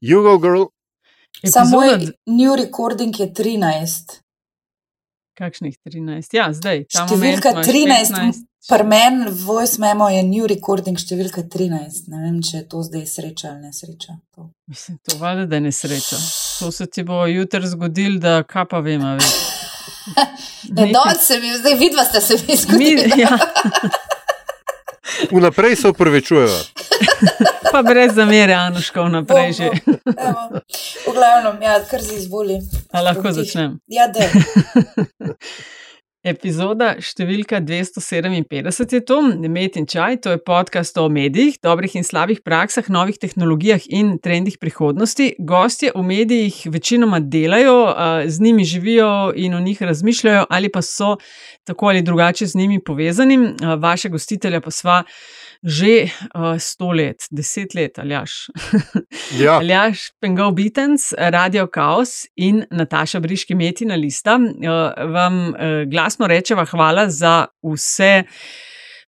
Jugo Girl. Samo Epizoda moj new recording je 13. Kakšnih 13? Ja, zdaj. Številka imaš 13. 15. Pri meni voice memo je new recording številka 13. Ne vem, če je to zdaj sreča ali nesreča. To. Mislim, to valjda, da je nesreča. To se ti bo jutri zgodil, da kaj pa vem, a veš. Ne, danes se mi, zdaj vidva sta se mi Mi, zgodili. ja, Vnaprej se upravičujejo. pa brez zamere, Anuška, vnaprej že. Evo. V glavnem, ja, kar se izvoli. A lahko začnem. Ja, da. Epizoda številka 257 je to, Met in Čaj, to je podcast o medijih, dobrih in slabih praksah, novih tehnologijah in trendih prihodnosti. Gostje v medijih večinoma delajo, z njimi živijo in o njih razmišljajo, ali pa so tako ali drugače z njimi povezani. Vaše gostitelja pa sva že a, sto let, deset let, ali jaš. Ja, Aljaš Pengov Bitens, Radio Chaos in Nataša Briški Metina Lista. eh, Vam eh, glasno rečeva hvala za vse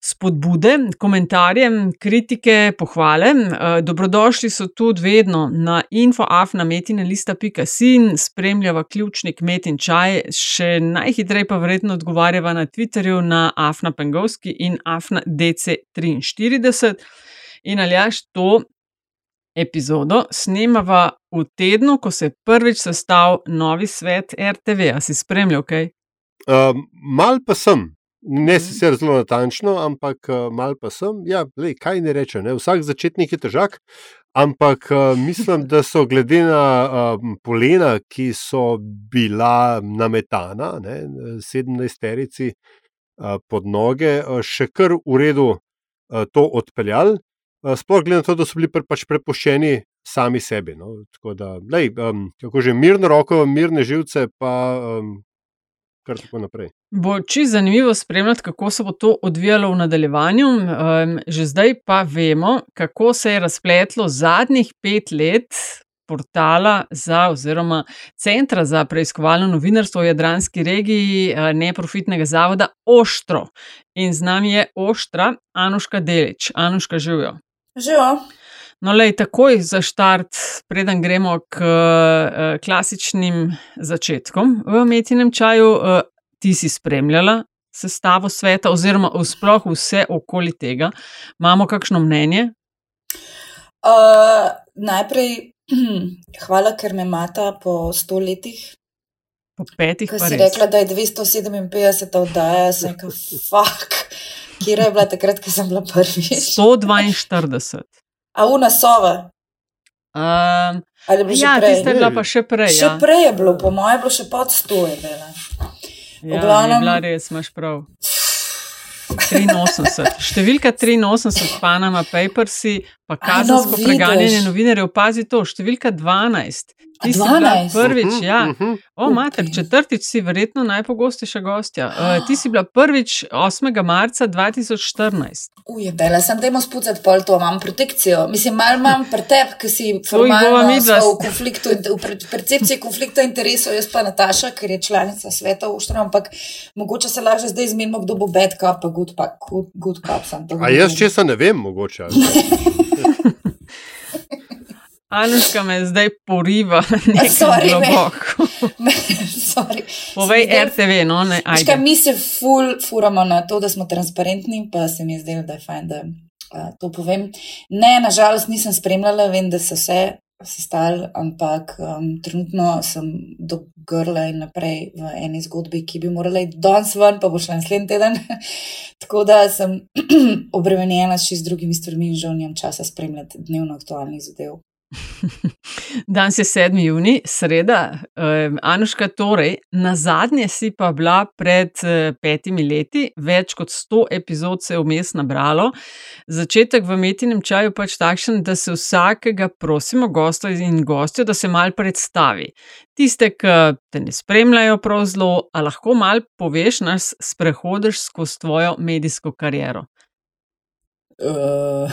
spodbude, komentarje, kritike, pohvale. Eh, Dobrodošli so tudi vedno na infoafnametinalista.si in spremljava ključnik Metin Čaj, še najhitreje pa verjetno odgovarjava na Twitterju na Afna Pengovski in Afna DC43. In aljaš to epizodo snemava v tednu, ko se je prvič sestal novi svet RTV. A si spremljal kaj? um, mal pa sem. Ne Mhm. sicer zelo natančno, ampak uh, mal pa sem. Ja, lej, kaj ne reče, ne? vsak začetnik je težak. Ampak uh, mislim, da so glede na um, polena, ki so bila nametana, ne, 17-terici uh, pod noge, še kar v redu uh, to odpeljali. Uh, sploh glede na to, da so bili pre, pač prepuščeni sami sebi. No. Tako da, lej, um, kako že mirno roko, mirne živce, pa um, kar tako naprej. Bo čisto zanimivo spremljati, kako se bo to odvijalo v nadaljevanju. Um, že zdaj pa vemo, kako se je razpletlo zadnjih pet let portala za, oziroma Centra za preiskovalno novinarstvo v Jadranski regiji, eh, neprofitnega zavoda Oštro. In z nami je Oštra, Anuška Delič. Anuška živijo. Živo. No, lej, takoj za štart, preden gremo k uh, klasičnim začetkom v umetnem čaju, uh, ti si spremljala sestavo sveta, oziroma sploh vse okoli tega. Imamo kakšno mnenje? Uh, najprej hvala, ker me mata po sto letih. Po petih, Ko pa si res. rekla, da je 257 oddaja, sem rekel, fuck, kje je bila takrat, ko sem bila prvič. 142. A una sova. Um, Ali je bilo že ja, prej? tista je bila pa še prej. Še Ja. prej je bilo, po mojem, je bilo še pod 100 je bila. Ja, je glavnem- bila res, imaš prav. 83. Številka 83, Panama Papersi, pa no, kazensko vidiš. preganjanje novinarjev, pazi to, številka 12. Ti si bila 12? prvič, Mhm, ja. mhm. O, mater, Upim. četrtič si verjetno najpogostejša gostja. Uh, ti si bila prvič 8. marca 2014. Ujebela sem, da imamo spucati pol to, imam protekcijo. Mislim, malo imam pretep, ki si formalno v konfliktu, v percepciji konflikta interesov, jaz pa Nataša, ker je članica sveta Uštra, ampak mogoče se že zdaj zmenimo, kdo bo bad cup, pa good, pa, good, good cup. sem A jaz česa ne vem, mogoče. Anuška me zdaj poriva nekaj Sorry, me. globoko. Sorry. Povej Sem zdaj- RTV, no ne, Veš kaj, ajde. mi se ful furamo na to, da smo transparentni, pa se mi je zdelo, da je fajn, da uh, to povem. Ne, nažalost nisem spremljala, vem, da so vse sestali, ampak um, trenutno sem do grla in naprej v eni zgodbi, ki bi morala iti danes ven, pa bo šla naslednji teden. Tako da sem obremenjena s čist drugimi stvarmi in žal nimam časa spremljati dnevno aktualnih zadev. Danes je 7. juni, sreda. Um, Anuška, torej, na zadnje si pa bila pred eh, petimi leti, več kot 100 epizod se je vmes nabralo. Začetek v metinem čaju pač takšen, da se vsakega prosimo, gosta in gostjo, da se mal predstavi. Tiste, ki te ne spremljajo prav zelo, a lahko mal poveš, nas sprehodiš skozi tvojo medijsko kariero. Uh,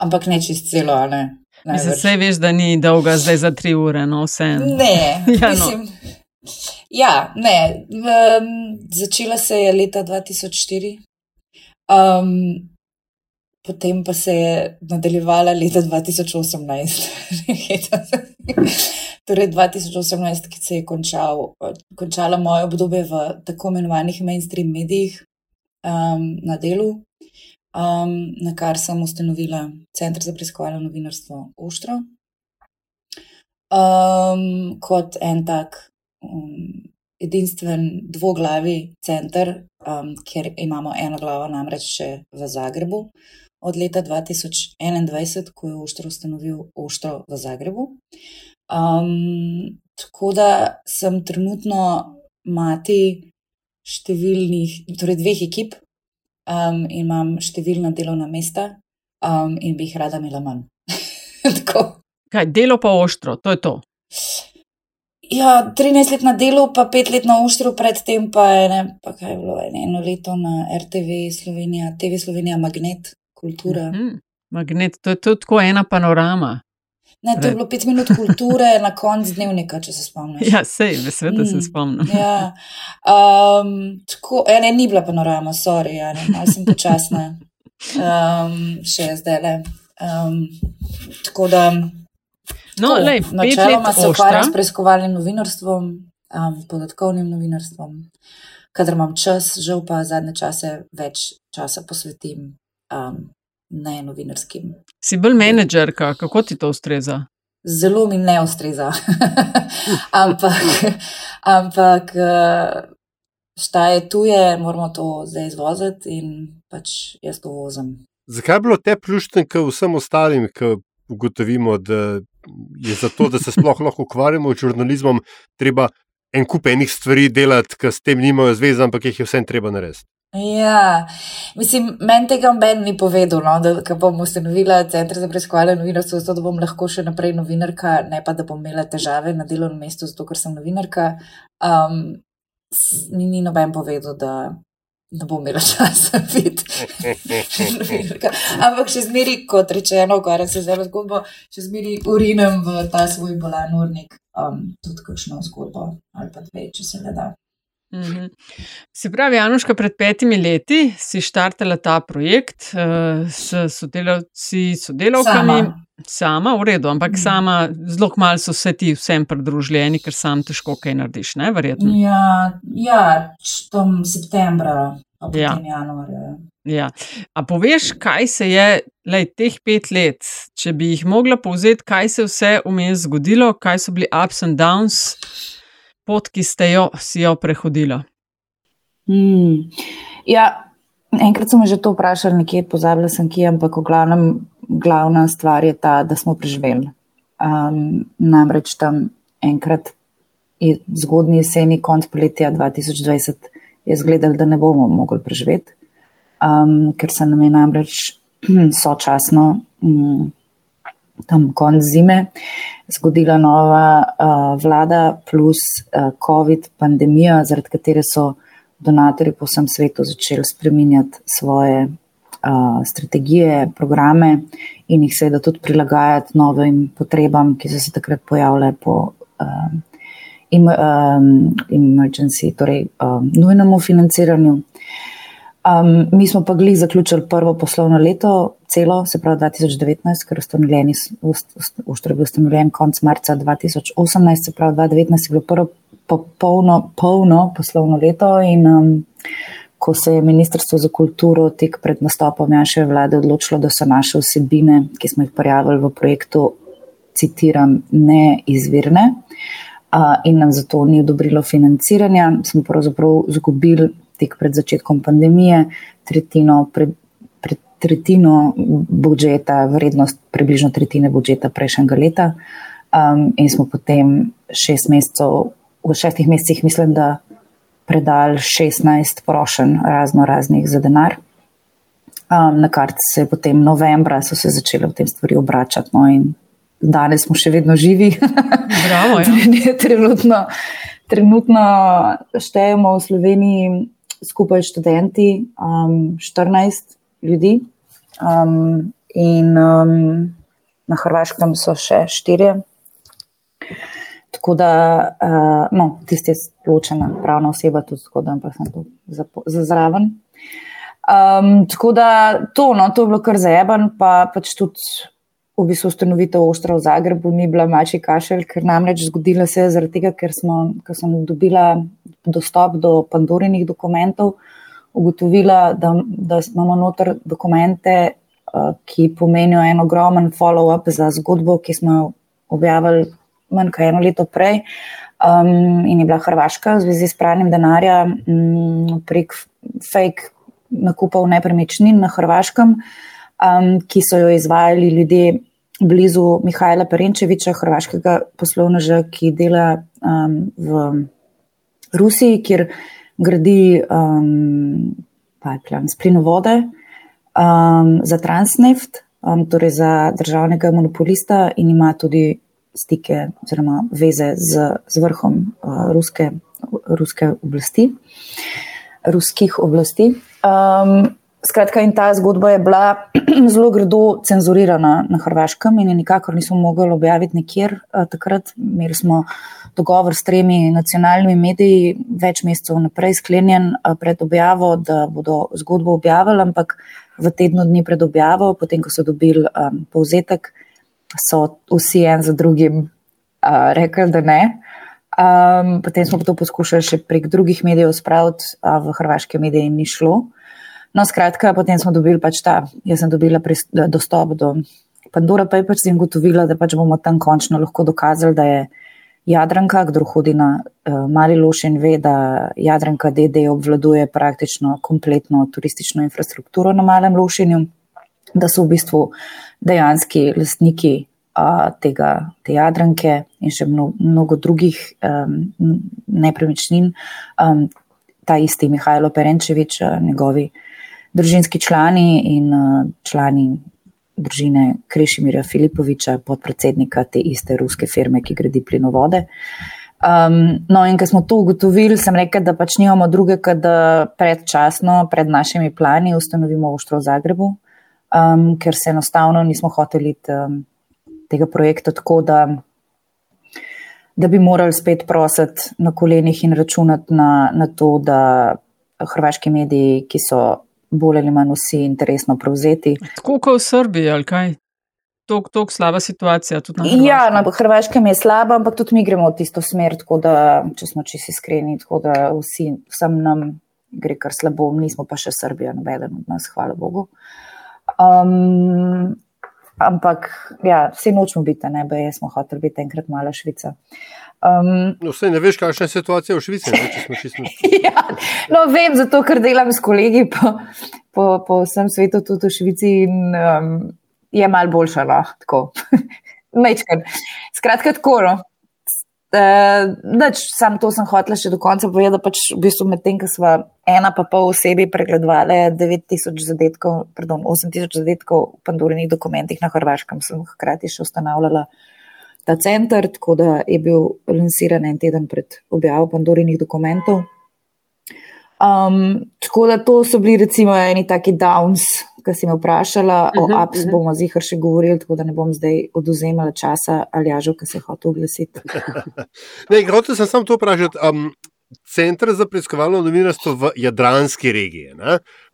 ampak ne čist celo, a ne. Mislim, vse veš, da ni dolga zdaj za tri ure, no vse. Ne, Ja, no. mislim, ja, ne. Um, začela se je leta 2004. Um, potem pa se je nadaljevala leta 2018. torej 2018, ki se je končal, končala moje obdobje v tako imenovanih mainstream medijih um, na delu, um, na kar sem ustanovila Center za preiskovalno novinarstvo Oštro. Um, kot en tak um, edinstven dvoglavi center, um, kjer imamo eno glavo, namreč še v Zagrebu, od leta 2021, ko je Oštro ustanovil Oštro v Zagrebu. Um, tako da sem trenutno mati številnih, torej dveh ekip um, imam številna delovna mesta um, in bi jih rada imela manj. Kaj, delo pa oštro, to je to. Ja, 13 let na delu, pa 5 let na oštru, predtem pa je ne, pa kaj je bilo eno leto na RTV Slovenija, TV Slovenija, Magnet, kultura. Mm -hmm. Magnet, to je tudi tako ena panorama. Ne, to je bilo 5 minut kulture na koncu dnevnika, če se spomniš. Ja, sej, vesel, mm, se spomnim. Ja, um, tako, ene ni bila panorama, sorry, ja, ne, malo sem počasna. Um, še zdaj le. Um, tako da. No, lej, načeloma se ukvarjam s preiskovalnim novinarstvom, um, podatkovnim novinarstvom, kadar imam čas, žal pa zadnje čase več časa posvetim um, ne novinarskim. Si bolj menedžerka, kako ti to ustreza? Zelo mi ne ustreza. ampak, ampak šta je tuje, moramo to zdaj izvoziti in pač jaz to vozim. Zakaj je bilo te pljušte, kot vsem ostalim, ki ugotovimo, da je za to, da se sploh lahko ukvarjamo z žurnalizmom, treba en kup enih stvari delati, ki s tem nimajo zveze, ampak jih je vsem treba narediti. Ja, mislim, meni tega noben ni povedal, no, da bom ustanovila center za preiskovalno novinarstvo, zato da bom lahko še naprej novinarka, ne pa da bom imela težave na delovnem mestu, zato ker sem novinarka. Um, ni, ni noben povedal, da da bom imela čas biti. Ampak še zmeri, kot rečeno, ukvarjam se zelo zgodbo, še zmeri urinem v ta svoj bolan urnik, um, tudi kakšno zgodbo ali pa dve, če se le da. -hmm. Se pravi, Januška, pred petimi leti si štartala ta projekt uh, s sodelavci, sodelavkami. Sama. sama, v redu, ampak mm. sama, zelo malo so se ti vsem pridružljeni, ker sam težko kaj narediš, ne verjetno. Ja, ja tam septembra, ja. potem januarja. Ja. A poveš, kaj se je lej, teh pet let, če bi jih mogla povzeti, kaj se je vse vmes zgodilo, kaj so bili ups and downs pot, ki ste jo, jo prehodili? Hmm. Ja, enkrat sem že to vprašal, nekje pozabila sem, kje, ampak v glavnem, glavna stvar je ta, da smo preživeli. Um, namreč tam enkrat zgodnji jeseni, konc poletja 2020, je zgledal, da ne bomo mogli preživeti, um, ker se nam je namreč sočasno. Um, tam konc zime, zgodila nova uh, vlada plus uh, COVID pandemija, zaradi katere so donatorji po vsem svetu začeli spreminjati svoje uh, strategije, programe in jih seveda tudi prilagajati novim potrebam, ki so se takrat pojavljale po uh, im, um, emergency, torej um, nujnemu financiranju. Um, mi smo pa gli zaključili prvo poslovno leto, celo, se pravi 2019, ker je bil ustanovljen konec marca 2018, se pravi 2019 je bilo prvo popolno, polno poslovno leto in um, ko se je Ministrstvo za kulturo tik pred nastopom naše vlade odločilo, da so naše vsebine, ki smo jih prijavili v projektu, citiram, neizvirne uh, in nam zato ni odobrilo financiranja, smo pravzaprav izgubili tik pred začetkom pandemije tretjino tretjino budžeta, vrednost približno tretjine budžeta prejšnjega leta. Um, in smo potem šest mesecev, v šestih mesecih, mislim, da predali 16 prošen razno raznih za denar. Um, na kar se je potem novembra so se začele v tem stvari obračati. No, in danes smo še vedno živi. Bravo, ja. trenutno, trenutno štejemo v Sloveniji skupaj študenti, um, 14 ljudi, um, in um, na Hrvaškem so še štirje. Tako da, uh, no, tisti je ločena pravna oseba, tudi tako da, ampak sem tu za zraven. Um, tako da to, no, to je bilo kar zajeban, pa pač tudi v bistvu ustanovitev Oštra v Zagrebu ni bila mači kašelj, ker namreč zgodila se je zaradi tega, ker, smo, ker sem dobila dostop do pandorinih dokumentov, ugotovila, da, da imamo noter dokumente, uh, ki pomenijo en ogromen follow-up za zgodbo, ki smo jo objavili manj kot eno leto prej. Um, in je bila Hrvaška v zvezi s pranjem denarja um, prek fake nakupov nepremičnin na Hrvaškem, um, ki so jo izvajali ljudje blizu Mihajla Perenčeviča, hrvaškega poslovneža, ki dela um, v Rusiji, kjer gradi um, pipeline, splinovode um, za Transneft, um, torej za državnega monopolista in ima tudi stike oziroma veze z, z vrhom uh, ruske, ruske oblasti, ruskih oblasti. Um, Skratka, in ta zgodba je bila zelo grdo cenzurirana na Hrvaškem in je nikakor nismo mogli objaviti nikjer. Takrat imeli smo dogovor s tremi nacionalnimi mediji, več mesecev naprej sklenjen pred objavo, da bodo zgodbo objavili, ampak v tednu dni pred objavo, potem ko so dobili um, povzetek, so vsi en za drugim uh, rekli, da ne. Um, potem smo to poskušali še prek drugih medijev spraviti, a v hrvaške medije ni šlo. No, skratka, potem smo dobili pač ta, jaz sem dobila dostop do Pandora Papers in gotovila, da pač bomo tam končno lahko dokazali, da je Jadranka, kdo hodi na uh, Mali Lošin, ve, da Jadranka DD obvladuje praktično kompletno turistično infrastrukturo na Malem Lošinju, da so v bistvu dejanski lastniki uh, tega, te Jadranke in še mnogo, mnogo drugih um, nepremičnin. Um, ta isti Mihajlo Perenčevič, uh, njegovi družinski člani in uh, člani družine Krešimirja Filipoviča, podpredsednika te iste ruske firme, ki gradi plinovode. Um, no, in ko smo to ugotovili, sem rekel, da pač nimamo drugega, da predčasno, pred našimi plani, ustanovimo Oštro v Zagrebu, um, ker se enostavno nismo hoteli um, tega projekta tako, da, da bi morali spet prositi na kolenih in računati na, na to, da hrvaški mediji, ki so bolj ali manj vsi interesno prevzeti. Tako kot v Srbiji, ali kaj? Tako, tako slaba situacija. Na ja, na Hrvaškem je slaba, ampak tudi mi gremo v tisto smer, tako da, če smo čisto iskreni, tako da vsi, vsem nam gre kar slabo, nismo pa še Srbija, nobeden od nas, hvala Bogu. Um, ampak, ja, vsi nočemo biti, ne, bej, smo hoteli biti enkrat mala Švica. Um, no, vse ne veš, kakšna je situacija v Švici. Ne, ja, no, vem, zato ker delam s kolegi po, po, po vsem svetu, tudi v Švici, in um, je mal boljša. No, tako. Mečkar. Skratka, tako. No. Uh, sam to sem hotel še do konca povedati, da pač v bistvu med tem, ko smo ena pa pol osebi pregledovali 9000 zadetkov, pardon, 8000 zadetkov v pandorinih dokumentih na Hrvaškem, sem hkrati še ustanavljala ta center, tako da je bil lansiran en teden pred objavo Pandorinih dokumentov. Um, tako da to so bili recimo eni taki downs, ki si me vprašala, uh -huh, o apps uh. -huh. bomo zihar še govorili, tako da ne bom zdaj oduzemala časa ali jažo, ki se hoče oglasiti. ne, grote sem samo to vprašati. Um, Center za preiskovalno novinarstvo v Jadranski regiji.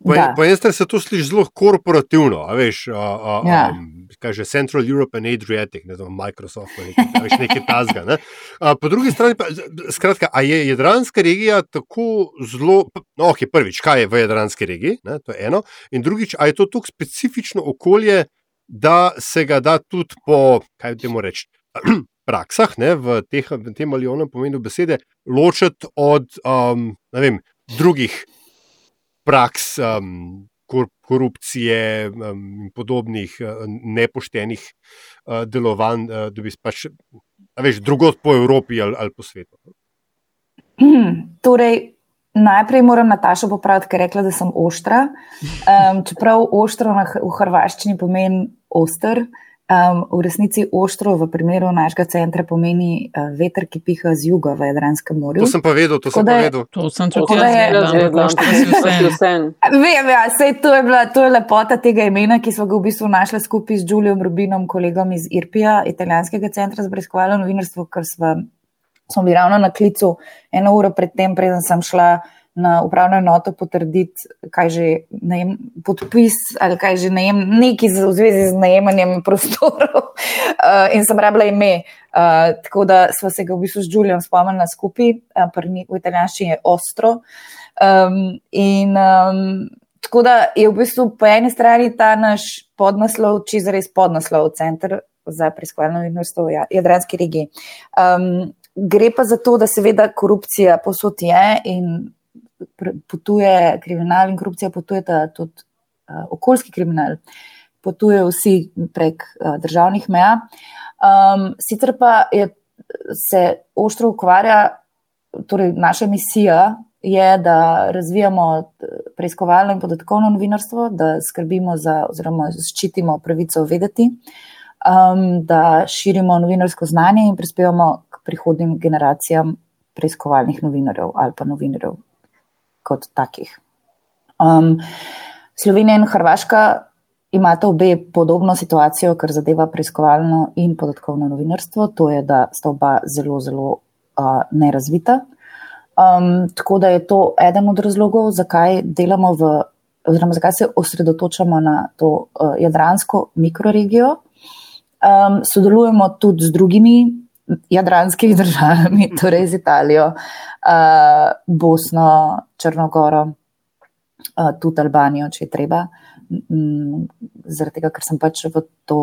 Po, en, po eni strani se to sliši zelo korporativno, a veš, a, a, ja. um, kaže Central Europe and Adriatic, ne znam, Microsoft ali nekaj, nekaj tasga. Ne? Po drugi strani pa, skratka, a je Jadranska regija tako zelo, no, ok, prvič, kaj je v Jadranski regiji, ne? to je eno, in drugič, a je to tako specifično okolje, da se ga da tudi po, kaj temu reči, praksah, ne, v, teh, v tem ali onem pomenu besede, ločiti od um, vem, drugih praks, um, kor, korupcije um, in podobnih uh, nepoštenih uh, delovanj, uh, da bi pač, veš, drugot po Evropi ali, ali po svetu. Hmm, torej, najprej moram Natašo popraviti, ker je rekla, da sem oštra. Um, čeprav oštro v hrvaščini pomeni oster. Um, v resnici ostro v primeru našega centra pomeni uh, veter, ki piha z juga v Jadranskem morju. To sem pa vedel, to sem pa vedel. To sem tudi jaz vedel, da je to vse. Vem, ja, sej to je bila, to je lepota tega imena, ki smo ga v bistvu našli skupaj z Julijom Rubinom, kolegom iz Irpija, italijanskega centra za preiskovalno novinarstvo, ker smo, smo bili ravno na klicu eno uro predtem, preden sem šla na upravno enoto potrditi, kaj že najem, podpis ali kaj že najem, neki v zvezi z najemanjem prostorov. Uh, in sem rabila ime. Uh, tako da smo se ga v bistvu z Julijem spomnili skupaj, uh, v italijanščini je ostro. Um, in um, tako da je v bistvu po eni strani ta naš podnaslov, je res podnaslov, center za preiskovalno novinarstvo v Jadranski regiji. Um, gre pa za to, da seveda korupcija posod je in potuje kriminal in korupcija potujeta tudi uh, okoljski kriminal, potuje vsi prek uh, državnih meja. Um, sicer pa je, se ostro ukvarja, torej naša misija je, da razvijamo preiskovalno in podatkovno novinarstvo, da skrbimo za oziroma zaščitimo pravico vedeti, um, da širimo novinarsko znanje in prispevamo k prihodnim generacijam preiskovalnih novinarjev ali pa novinarjev kot takih. Um, Slovenija in Hrvaška imata obe podobno situacijo, kar zadeva preiskovalno in podatkovno novinarstvo, to je, da sta oba zelo, zelo uh, nerazvita. Um, tako da je to eden od razlogov, zakaj delamo v, oziroma zakaj se osredotočamo na to uh, jadransko mikroregijo. Um, sodelujemo tudi z drugimi jadranskimi državami, torej z Italijo, uh, Bosno, Črnogoro, uh, tudi Albanijo, če je treba. Um, zaradi tega, ker sem pač to,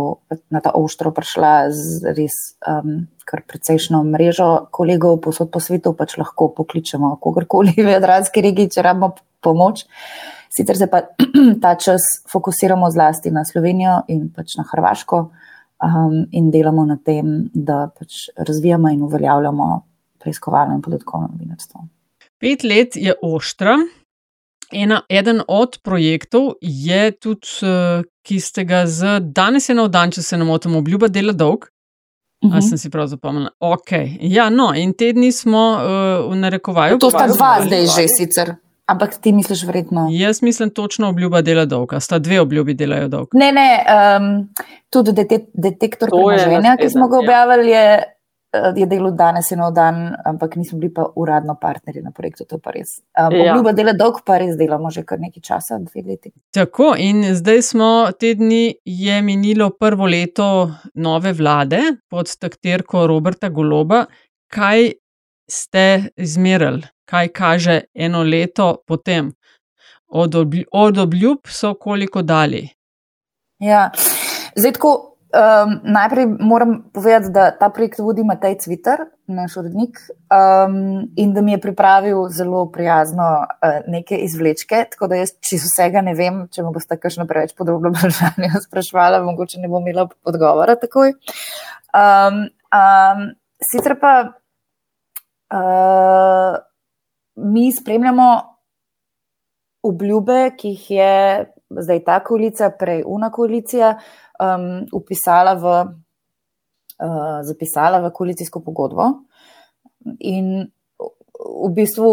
na ta oštro prišla z res um, kar precejšno mrežo kolegov posod po svetu, pač lahko pokličemo kogarkoli v Jadranski regiji, če rabimo pomoč. Sicer se pa ta čas fokusiramo zlasti na Slovenijo in pač na Hrvaško um, in delamo na tem, da pač razvijamo in uveljavljamo preiskovalno in podatkovno novinarstvo. Pet let je oštra. Ena, eden od projektov je tudi, eh, ki ste ga z danes je na dan, če se ne motim, obljuba dela dolg. Uh -huh. Sem si prav zapomnila. Okay. Ja, no, in te dni smo uh, v narekovaju. To sta dva zdaj že sicer. Ampak ti misliš vredno? Jaz mislim točno obljuba dela dolga. Sta dve obljubi delajo dolg. Ne, ne, um, tudi detektor premoženja, ki smo ga ja. objavili, je, eh, je delo danes in dan, ampak nismo bili pa uradno partnerji na projektu, to pa res. Um, ja. Obljuba dela dolg pa res delamo že kar nekaj časa, dve leti. Tako in zdaj smo te dni, je minilo prvo leto nove vlade pod taktirko Roberta Goloba. Kaj ste izmerili? kaj kaže eno leto potem. Od, obljub, od obljub so koliko dali. Ja, zdaj tako. Um, najprej moram povedati, da ta projekt vodi Matej Cvitar, naš urednik, um, in da mi je pripravil zelo prijazno uh, neke izvlečke. Tako da jaz čisto vsega ne vem, če me boste kakšno preveč podrobno vprašanje sprašvala, mogoče ne bom imela odgovora takoj. Um, um, sicer pa. Uh, mi spremljamo obljube, ki jih je zdaj ta koalicija, prej una koalicija, um, upisala v, uh, zapisala v koalicijsko pogodbo. In v bistvu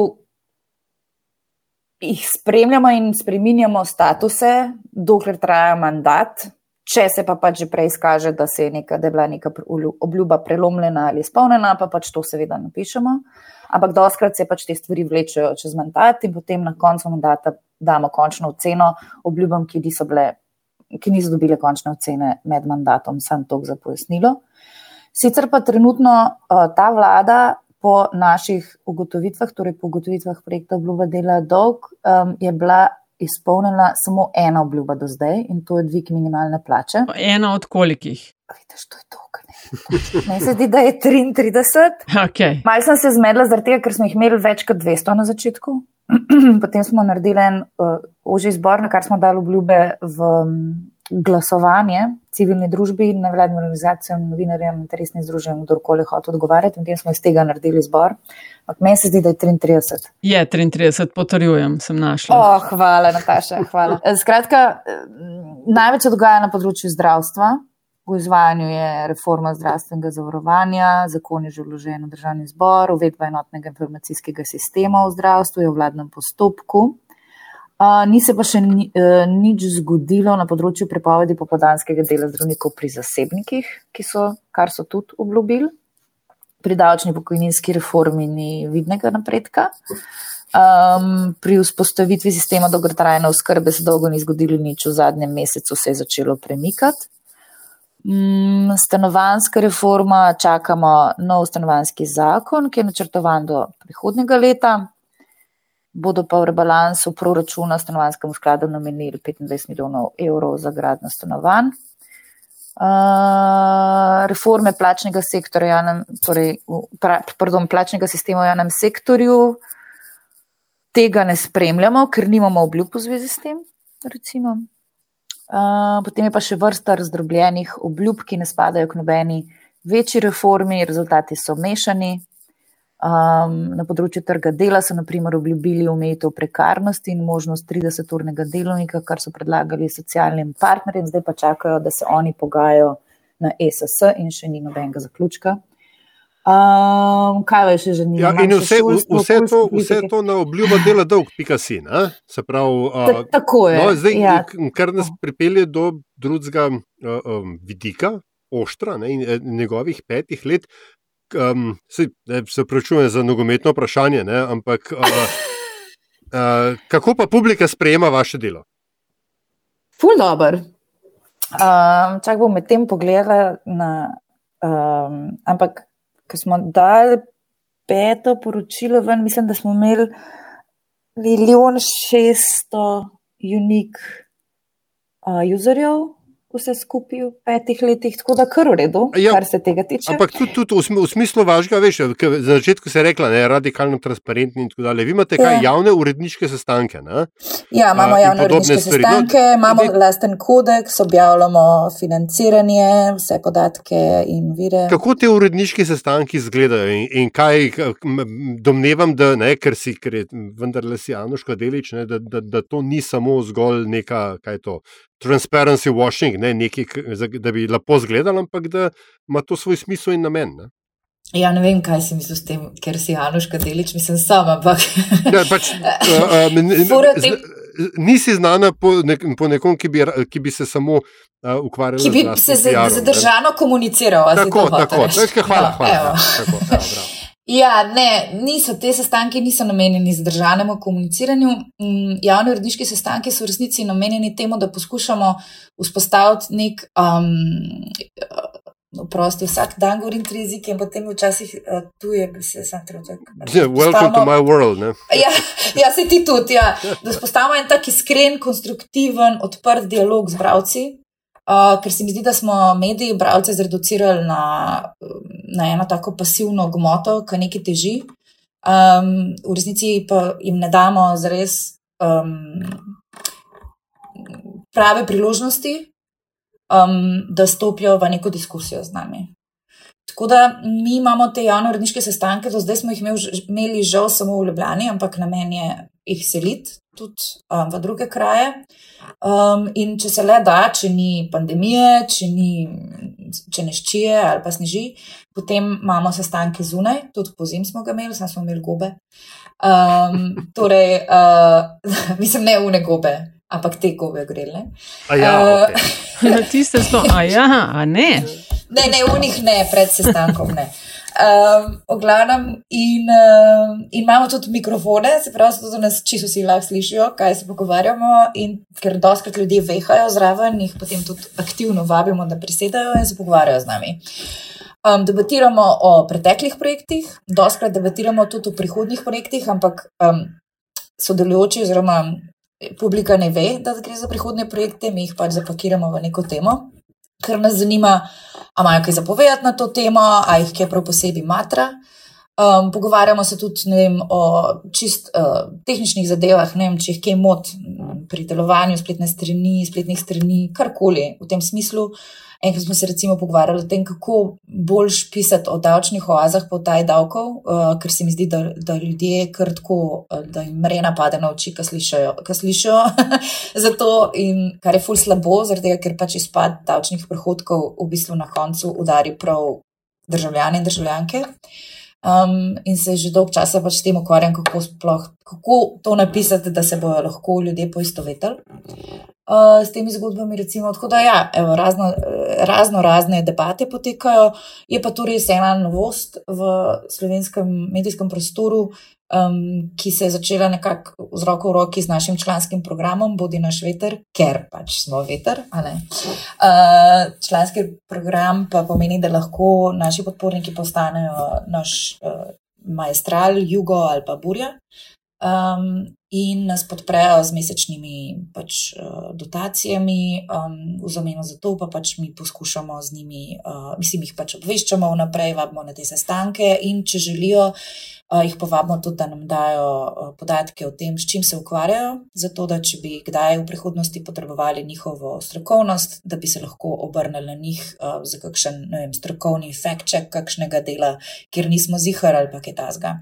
jih spremljamo in spreminjamo statuse, dokler traja mandat. Če se pa pač že prej izkaže, da, neka, da je bila neka obljuba prelomljena ali izpolnjena, pa pač to seveda napišemo. Ampak doskrat se pač te stvari vlečejo čez mandat in potem na koncu mandata damo končno oceno obljubam, ki niso, bile, ki niso dobile končne ocene med mandatom, sem to za pojasnilo. Sicer pa trenutno uh, ta vlada po naših ugotovitvah, torej po ugotovitvah projekta obljuba dela dolg, um, je bila izpolnjena samo ena obljuba do zdaj in to je dvig minimalne plače. Ena od kolikih? Vidiš, to je ne. Meni se zdi, da je 33. Okay. Malo sem se zmedla, tega, ker smo jih imeli več kot 200 na začetku. Potem smo naredili en uh, oži izbor, na kar smo dali obljube v um, glasovanje civilni družbi, nevladnim organizacijam, novinarjem, interesnim združenjem, kdorkoli hoče odgovarjati. In potem smo iz tega naredili izbor. Ampak meni se zdi, da je 33. Je 33, potrjujem, sem našla. Oh, hvala, Nataša. Hvala. Skratka, največ se dogaja na področju zdravstva. V izvajanju je reforma zdravstvenega zavarovanja, zakon je že vložen v državni zbor, uvedba enotnega informacijskega sistema v zdravstvu je v vladnem postopku. Uh, ni se pa še ni, uh, nič zgodilo na področju prepovedi popodanskega dela zdravnikov pri zasebnikih, so, kar so tudi obljubili. Pri davčni pokojninski reformi ni vidnega napredka. Um, pri vzpostavitvi sistema dolgotrajne oskrbe se dolgo ni zgodilo nič, v zadnjem mesecu se je začelo premikati. Um, stanovanska reforma, čakamo nov stanovanski zakon, ki je načrtovan do prihodnega leta. Bodo pa v rebalansu proračuna stanovanskemu skladu namenili 25 milijonov evrov za gradno stanovanj. Uh, reforme plačnega sektorja, javnem, torej, pra, pardon, plačnega sistema v javnem sektorju, tega ne spremljamo, ker nimamo obljub v zvezi s tem. Uh, potem je pa še vrsta razdrobljenih obljub, ki ne spadajo k nobeni večji reformi, rezultati so mešani. Um, na področju trga dela so naprimer obljubili omejitev prekarnosti in možnost 30-urnega delovnika, kar so predlagali socialnim partnerjem, zdaj pa čakajo, da se oni pogajajo na ESS in še ni nobenega zaključka. Um, kaj je še zanimivo? Ja, in vse, šolstvo, vse, to, vse to na obljubo dela dolg, pika si. Se pravi, uh, tako je. No, zdaj, ja. Kar nas pripelje do drugega uh, um, vidika, oštra ne, in, in njegovih petih let, um, se, se pravčujem za nogometno vprašanje, ne, ampak uh, uh, kako pa publika sprejema vaše delo? Ful dobr. Um, čak bom med tem pogledala na. Um, ampak, ko smo dali peto poročilo ven, mislim, da smo imeli milijon šeststo unik uh, userjev vse skupaj v petih letih, tako da kar v redu, ja, kar se tega tiče. Ampak tudi, tudi v, v smislu vašega, veš, za začetku se je rekla, je radikalno transparentni in tako dalje. Vi imate kaj ja. javne uredniške sestanke? Ne? Ja, imamo A, javne uredniške stvari. No, sestanke, no, imamo de, lasten kodeks, objavljamo financiranje, vse podatke in vire. Kako te uredniški sestanki izgledajo in, in kaj domnevam, da ne, ker si, ker je vendarle si Januška delič, ne, da, da, da to ni samo zgolj neka, kaj je to, transparency washing, ne, nekaj, da bi lepo izgledal, ampak da ima to svoj smisel in namen. Ne. Ja, ne vem, kaj si mislil s tem, ker si Anuška delič, mislim, sama. Ampak... Ja, pač, uh, uh, Nisi znana po, nek, po nekom, ki bi, ki bi se samo uh, ukvarjal s tem. Ki bi se zadržano komuniciral. Tako, tako. tako. Hvala, hvala. Ja, tako, ja, Ja, ne, niso, te sestanke niso namenjeni zdržanemu komuniciranju. Mm, javni uredniški sestanki so v resnici namenjeni temu, da poskušamo vzpostaviti nek. Um, Prosti, vsak dan govorim tri jezike, in potem včasih uh, tu je, da se sam trenutek. Yeah, welcome to my world. ja, ja, se ti tudi. Ja. Da spostavimo en tak iskren, konstruktiven, odprt dialog z bravci, Uh, ker se mi zdi, da smo mediji, bralce, zreducirali na, na eno tako pasivno gmoto, ki nekaj teži. Um, v resnici pa jim ne damo zres um, prave priložnosti, um, da stopijo v neko diskusijo z nami. Tako da mi imamo te javno uredniške sestanke, do zdaj smo jih imeli žal samo v Ljubljani, ampak namen je jih seliti tudi um, v druge kraje. Um, in če se le da, če ni pandemije, če, ni, če ne ščije ali pa sneži, potem imamo sestanke zunaj, tudi po zim smo ga imeli, samo smo imeli gobe. Um, torej, uh, mislim, ne une gobe, ampak te gobe grele. Ja, uh, okay. Tiste so, a ja, a ne. Ne, ne, unih ne, pred sestankom ne. Um, glavnem, in, uh, in imamo tudi mikrofone, se pravi, da nas čisto vsi lahko slišijo, kaj se pogovarjamo. In ker doskrat ljudje vehajo zraven, jih potem tudi aktivno vabimo, da prisedajo in se pogovarjajo z nami. Um, debatiramo o preteklih projektih, doskrat debatiramo tudi o prihodnjih projektih, ampak um, sodelujoči oziroma publika ne ve, da gre za prihodne projekte, mi jih pač zapakiramo v neko temo, ker nas zanima. Ali imajo kaj zapovedati na to temo, ali jih kaj prav posebej matra. Um, pogovarjamo se tudi vem, o čist uh, tehničnih zadevah, ne vem, če jih kaj mot pri delovanju spletne strani, spletnih strani, karkoli v tem smislu. Enkrat smo se recimo pogovarjali o tem, kako boljš pisati o davčnih oazah po taj davkov, uh, ker se mi zdi, da, da ljudje kar tako, uh, da jim mrena pade na oči, kar slišijo. slišijo. Zato in kar je ful slabo, zaradi tega, ker pač izpad davčnih prihodkov v bistvu na koncu udari prav državljane in državljanke. Um, in se že dolgo časa pač s tem ukvarjam, kako, sploh, kako to napisati, da se bodo lahko ljudje poistovetili. uh, s temi zgodbami. Recimo, tako da, ja, evo, razno, razno razne debate potekajo. Je pa to res ena novost v slovenskem medijskem prostoru, um, ki se je začela nekako z roko v roki z našim članskim programom Bodi naš veter, ker pač smo veter. Uh, članski program pa pomeni, da lahko naši podporniki postanejo naš. Uh, Majstral, Jugo ali pa Burja um, in nas podprejo z mesečnimi pač, uh, dotacijami, um, v zameno za to pa pač mi poskušamo z njimi, uh, mislim, jih pač obveščamo vnaprej, vabimo na te sestanke in če želijo. Uh, jih povabimo tudi, da nam dajo uh, podatke o tem, s čim se ukvarjajo, zato da če bi kdaj v prihodnosti potrebovali njihovo strokovnost, da bi se lahko obrnili na njih uh, za kakšen vem, strokovni fact-check kakšnega dela, kjer nismo zihar ali pa kaj tasga.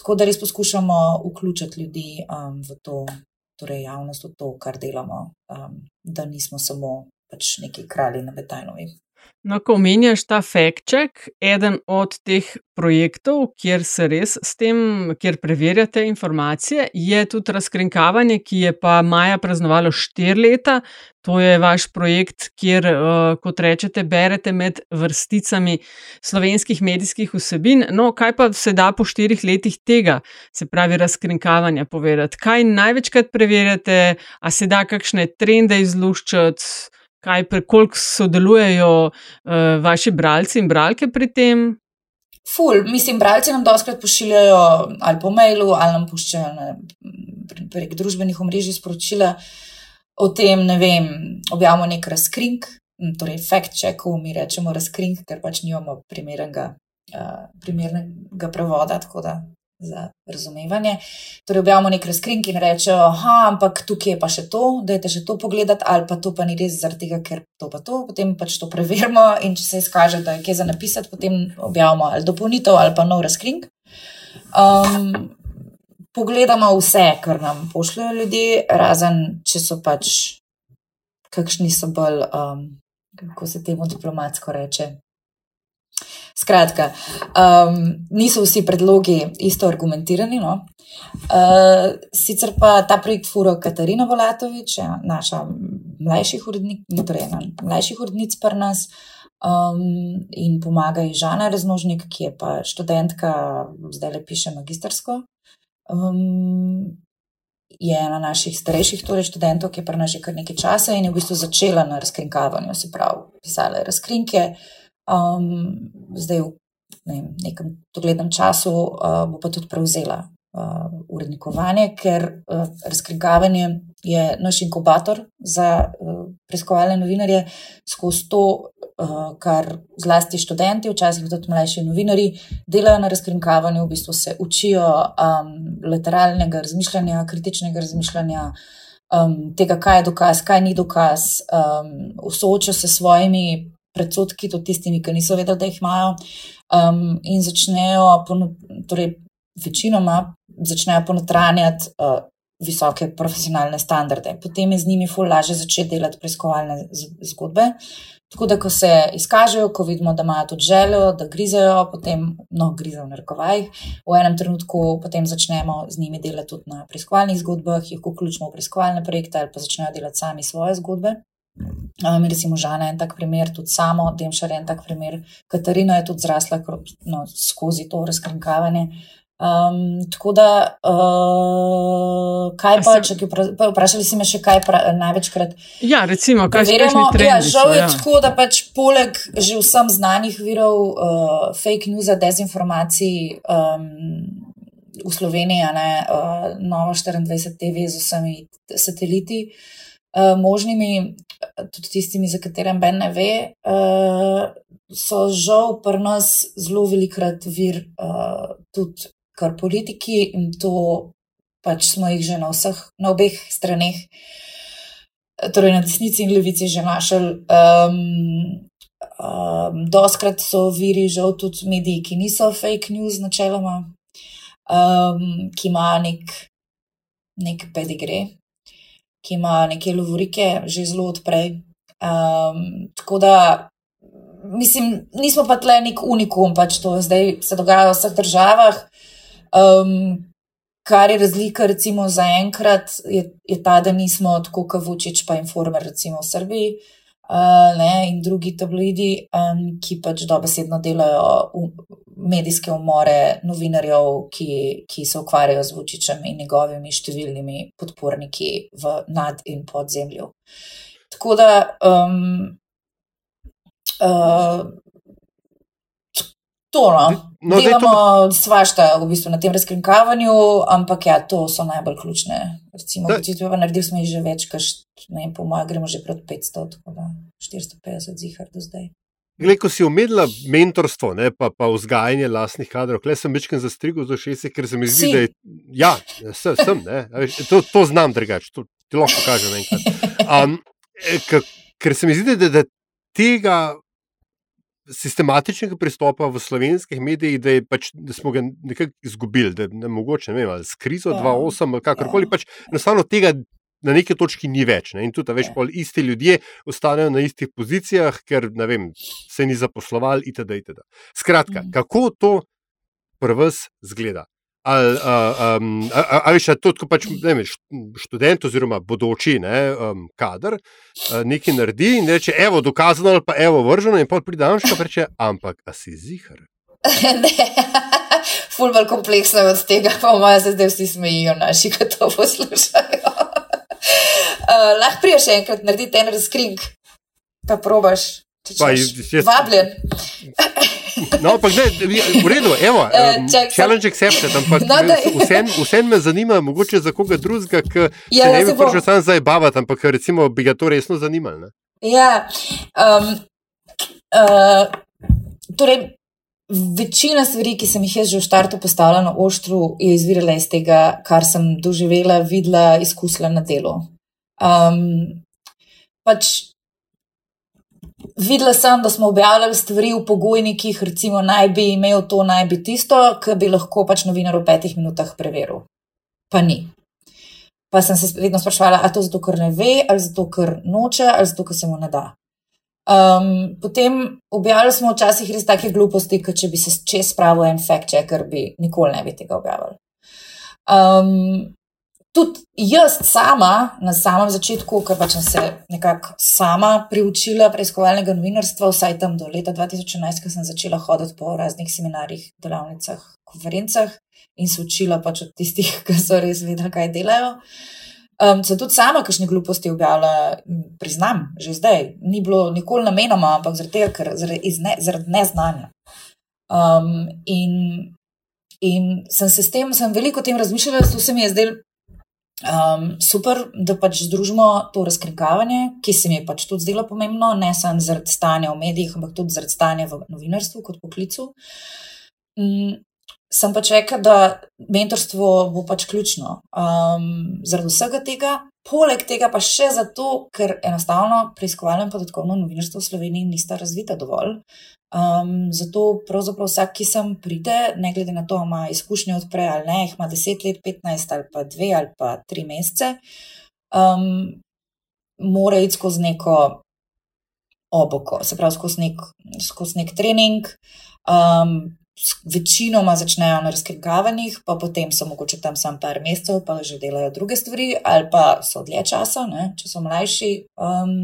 Tako da res poskušamo vključiti ljudi um, v to, torej javnost v to, kar delamo, um, da nismo samo pač neki kralji na Betajnovi. No, ko omenjaš ta fact-check, eden od teh projektov, kjer se res s tem, kjer preverjate informacije, je tudi razkrinkavanje, ki je pa Maja praznovalo štiri leta. To je vaš projekt, kjer, uh, kot rečete, berete med vrsticami slovenskih medijskih vsebin. No, kaj pa se da po štirih letih tega, se pravi, razkrinkavanja povedati? Kaj največkrat preverjate, a se da kakšne trende izluščati? Kaj, koliko sodelujejo uh, vaši bralci in bralke pri tem? Ful, mislim, bralci nam doskrat pošiljajo ali po mailu, ali nam puščajo prek družbenih omrežij sporočila o tem, ne vem, objavimo nek razkrink, torej fact check, ko mi rečemo razkrink, ker pač nimamo primernega, uh, primernega prevoda, tako da za razumevanje. Torej, objavimo nek razkrink in rečemo, da ampak tukaj je pa še to, da je te še to pogledati, ali pa to pa ni res zaradi tega, ker to pa to. Potem pač to preverimo in če se izkaže, da je kje za napisati, potem objavimo ali dopolnitev ali pa nov razkrink. Um, pogledamo vse, kar nam pošljajo ljudje, razen če so pač kakšni so bolj, um, kako se temu diplomatsko reče. Skratka, um, niso vsi predlogi isto argumentirani. No? Uh, sicer pa ta projekt fura Katarina Volatovič, naša mlajših urednic, torej ena mlajših urednic pri nas. Um, in pomaga ji Žana Raznožnik, ki je pa študentka, zdaj le piše magistersko. Um, je ena naših starejših torej študentov, ki je pri nas že kar nekaj časa in je v bistvu začela na razkrinkavanju, se pravi, pisala je razkrinke, uh, um, zdaj v ne, nekem doglednem času uh, bo pa tudi prevzela uh, urednikovanje, ker uh, razkrigavanje je naš inkubator za uh, preiskovalne novinarje skozi to. Uh, kar zlasti študenti, včasih tudi mlajši novinari, delajo na razkrinkavanju, v bistvu se učijo um, literalnega razmišljanja, kritičnega razmišljanja, um, tega, kaj je dokaz, kaj ni dokaz, um, soočajo se s svojimi predsotki, tudi tistimi, ki niso vedeli, da jih imajo, um, in začnejo, torej večinoma, začnejo ponotranjati uh, visoke profesionalne standarde. Potem je z njimi ful lažje začeti delati preiskovalne zgodbe. Tako da, ko se izkažejo, ko vidimo, da imajo tudi željo, da grizajo, potem, no, grizajo v narekovajih, v enem trenutku potem začnemo z njimi delati tudi na preiskovalnih zgodbah, jih vključimo v preiskovalne projekte ali pa začnejo delati sami svoje zgodbe. Um, recimo, Žana je en tak primer, tudi samo, Demšar je en tak primer, Katarina je tudi zrasla no, skozi to razkrinkavanje. Um, tako da, uh, kaj pa, se... če vprašali si me še kaj pra, največkrat? Ja, recimo, kaj se tiče tega. Ja, žal je ja. tako, da pač poleg že vsem znanih virov uh, fake news, dezinformacij um, v Sloveniji, ne, uh, Novo 24 TV z vsemi sateliti. Uh, možnimi tudi tistimi, za katere Ben ne ve, uh, so žal pri nas zelo velikrat vir uh, tudi kar politiki in to pač smo jih že na vseh, na obeh straneh, torej na desnici in levici, že našli. Um, um, doskrat so viri žal tudi mediji, ki niso fake news, načeloma, um, ki imajo nek, nek pedigree ki ima neke lovorike že zelo odprej. Um, tako da, mislim, nismo pa tle nek unikum, pač to zdaj se dogaja v vseh državah. Um, Kar je razlika, recimo, za enkrat, je, je ta, da nismo tako kot Vučić, pa Informer, recimo v Srbiji uh, ne, in drugi tabloidi, um, ki pač dobesedno delajo v, medijske umore novinarjev, ki, ki se ukvarjajo z Vučićem in njegovimi številnimi podporniki v nad in podzemlju. Tako da. Um, uh, To, no. No, Delamo to... svašta v bistvu na tem razkrinkavanju, ampak ja, to so najbolj ključne. Recimo, če bi naredili, smo jih že več, kaž, ne, po mojem, gremo že proti 500, tako da 450 zihar do zdaj. Glej, ko si omenila mentorstvo, ne, pa, pa vzgajanje lastnih kadrov, le sem večkrat zastrigel za šest, ker se mi zdi, si. da je. Ja, sem, sem to, to znam drugače, to ti lahko kažem enkrat. Um, ker se mi zdi, da, da tega sistematičnega pristopa v slovenskih medijih, da, pač, da smo ga nekako izgubili, da je mogoče ne vem, s krizo 2-8 ali kakorkoli. Ja. Pač, enostavno tega na neki točki ni več. Ne? In tudi več ja. pol isti ljudje ostanejo na istih pozicijah, ker vem, se ni zaposlovali itd. itd. Skratka, mhm. kako to pri vas zgleda? Ali, um, ali še to, ko pač vem, študent oziroma bodoči ne, um, kader nekaj naredi in reče, evo, dokazano ali pa evo, vrženo, in pa pride Anška in reče, ampak a si zihar. Ful bolj kompleksno od tega, pa moja se zdaj vsi smejijo, naši, ki to poslušajo. uh, lahko priješ enkrat narediti en razkring, pa probaš. Pa, jaz, Vabljen. No, ampak ne, v redu, evo, um, challenge accepted, ampak no, vse me zanima, mogoče za koga drugega, ki ja, se ne bi prišel sam zdaj bavati, ampak recimo bi ga to resno zanimalo. Ne? Ja, um, uh, torej, večina stvari, ki sem jih jaz že v štartu postavila na oštru, je izvirala iz tega, kar sem doživela, videla, izkusila na delu. Um, pač Videla sem, da smo objavljali stvari v pogojnikih, recimo, naj bi imel to, naj bi tisto, kar bi lahko pač novinar v petih minutah preveril. Pa ni. Pa sem se vedno sprašvala, ali to zato, ker ne ve, ali zato, ker noče, ali zato, ker se mu ne da. Um, potem objavili smo včasih res take gluposti, kot če bi se čez pravo en fact checker, bi nikoli ne bi tega objavili. Um, tudi jaz sama, na samem začetku, ker pač sem se nekako sama priučila preiskovalnega novinarstva, vsaj tam do leta 2011, ko sem začela hoditi po raznih seminarjih, delavnicah, konferencah in se učila pač od tistih, ki so res vedeli, kaj delajo. Um, se tudi sama, kakšne gluposti objavlja, priznam, že zdaj. Ni bilo nikoli namenoma, ampak zaradi tega, ker zaradi, ne, zaradi neznanja. Um, in, in sem se s tem, sem veliko o tem razmišljala, to se mi je zdelo Um, super, da pač združimo to razkrinkavanje, ki se mi je pač tudi zdelo pomembno, ne samo zaradi stanja v medijih, ampak tudi zaradi stanja v novinarstvu kot poklicu. Um, sem pač rekel, da mentorstvo bo pač ključno. Um, zaradi vsega tega, poleg tega pa še zato, ker enostavno preiskovalno in podatkovno novinarstvo v Sloveniji nista razvita dovolj. Um, zato pravzaprav vsak, ki sem pride, ne glede na to, ali ima izkušnje od prej ali ne, ima 10 let, 15 ali pa 2 ali pa 3 mesece, um, mora iti skozi neko oboko, se pravi skozi nek, skozi nek trening. Um, Večinoma začnejo na razkrinkovanjih, pa potem so mogoče tam samo par mesecev, pa že delajo druge stvari, ali pa so dlje časa, ne, če so mlajši. Um,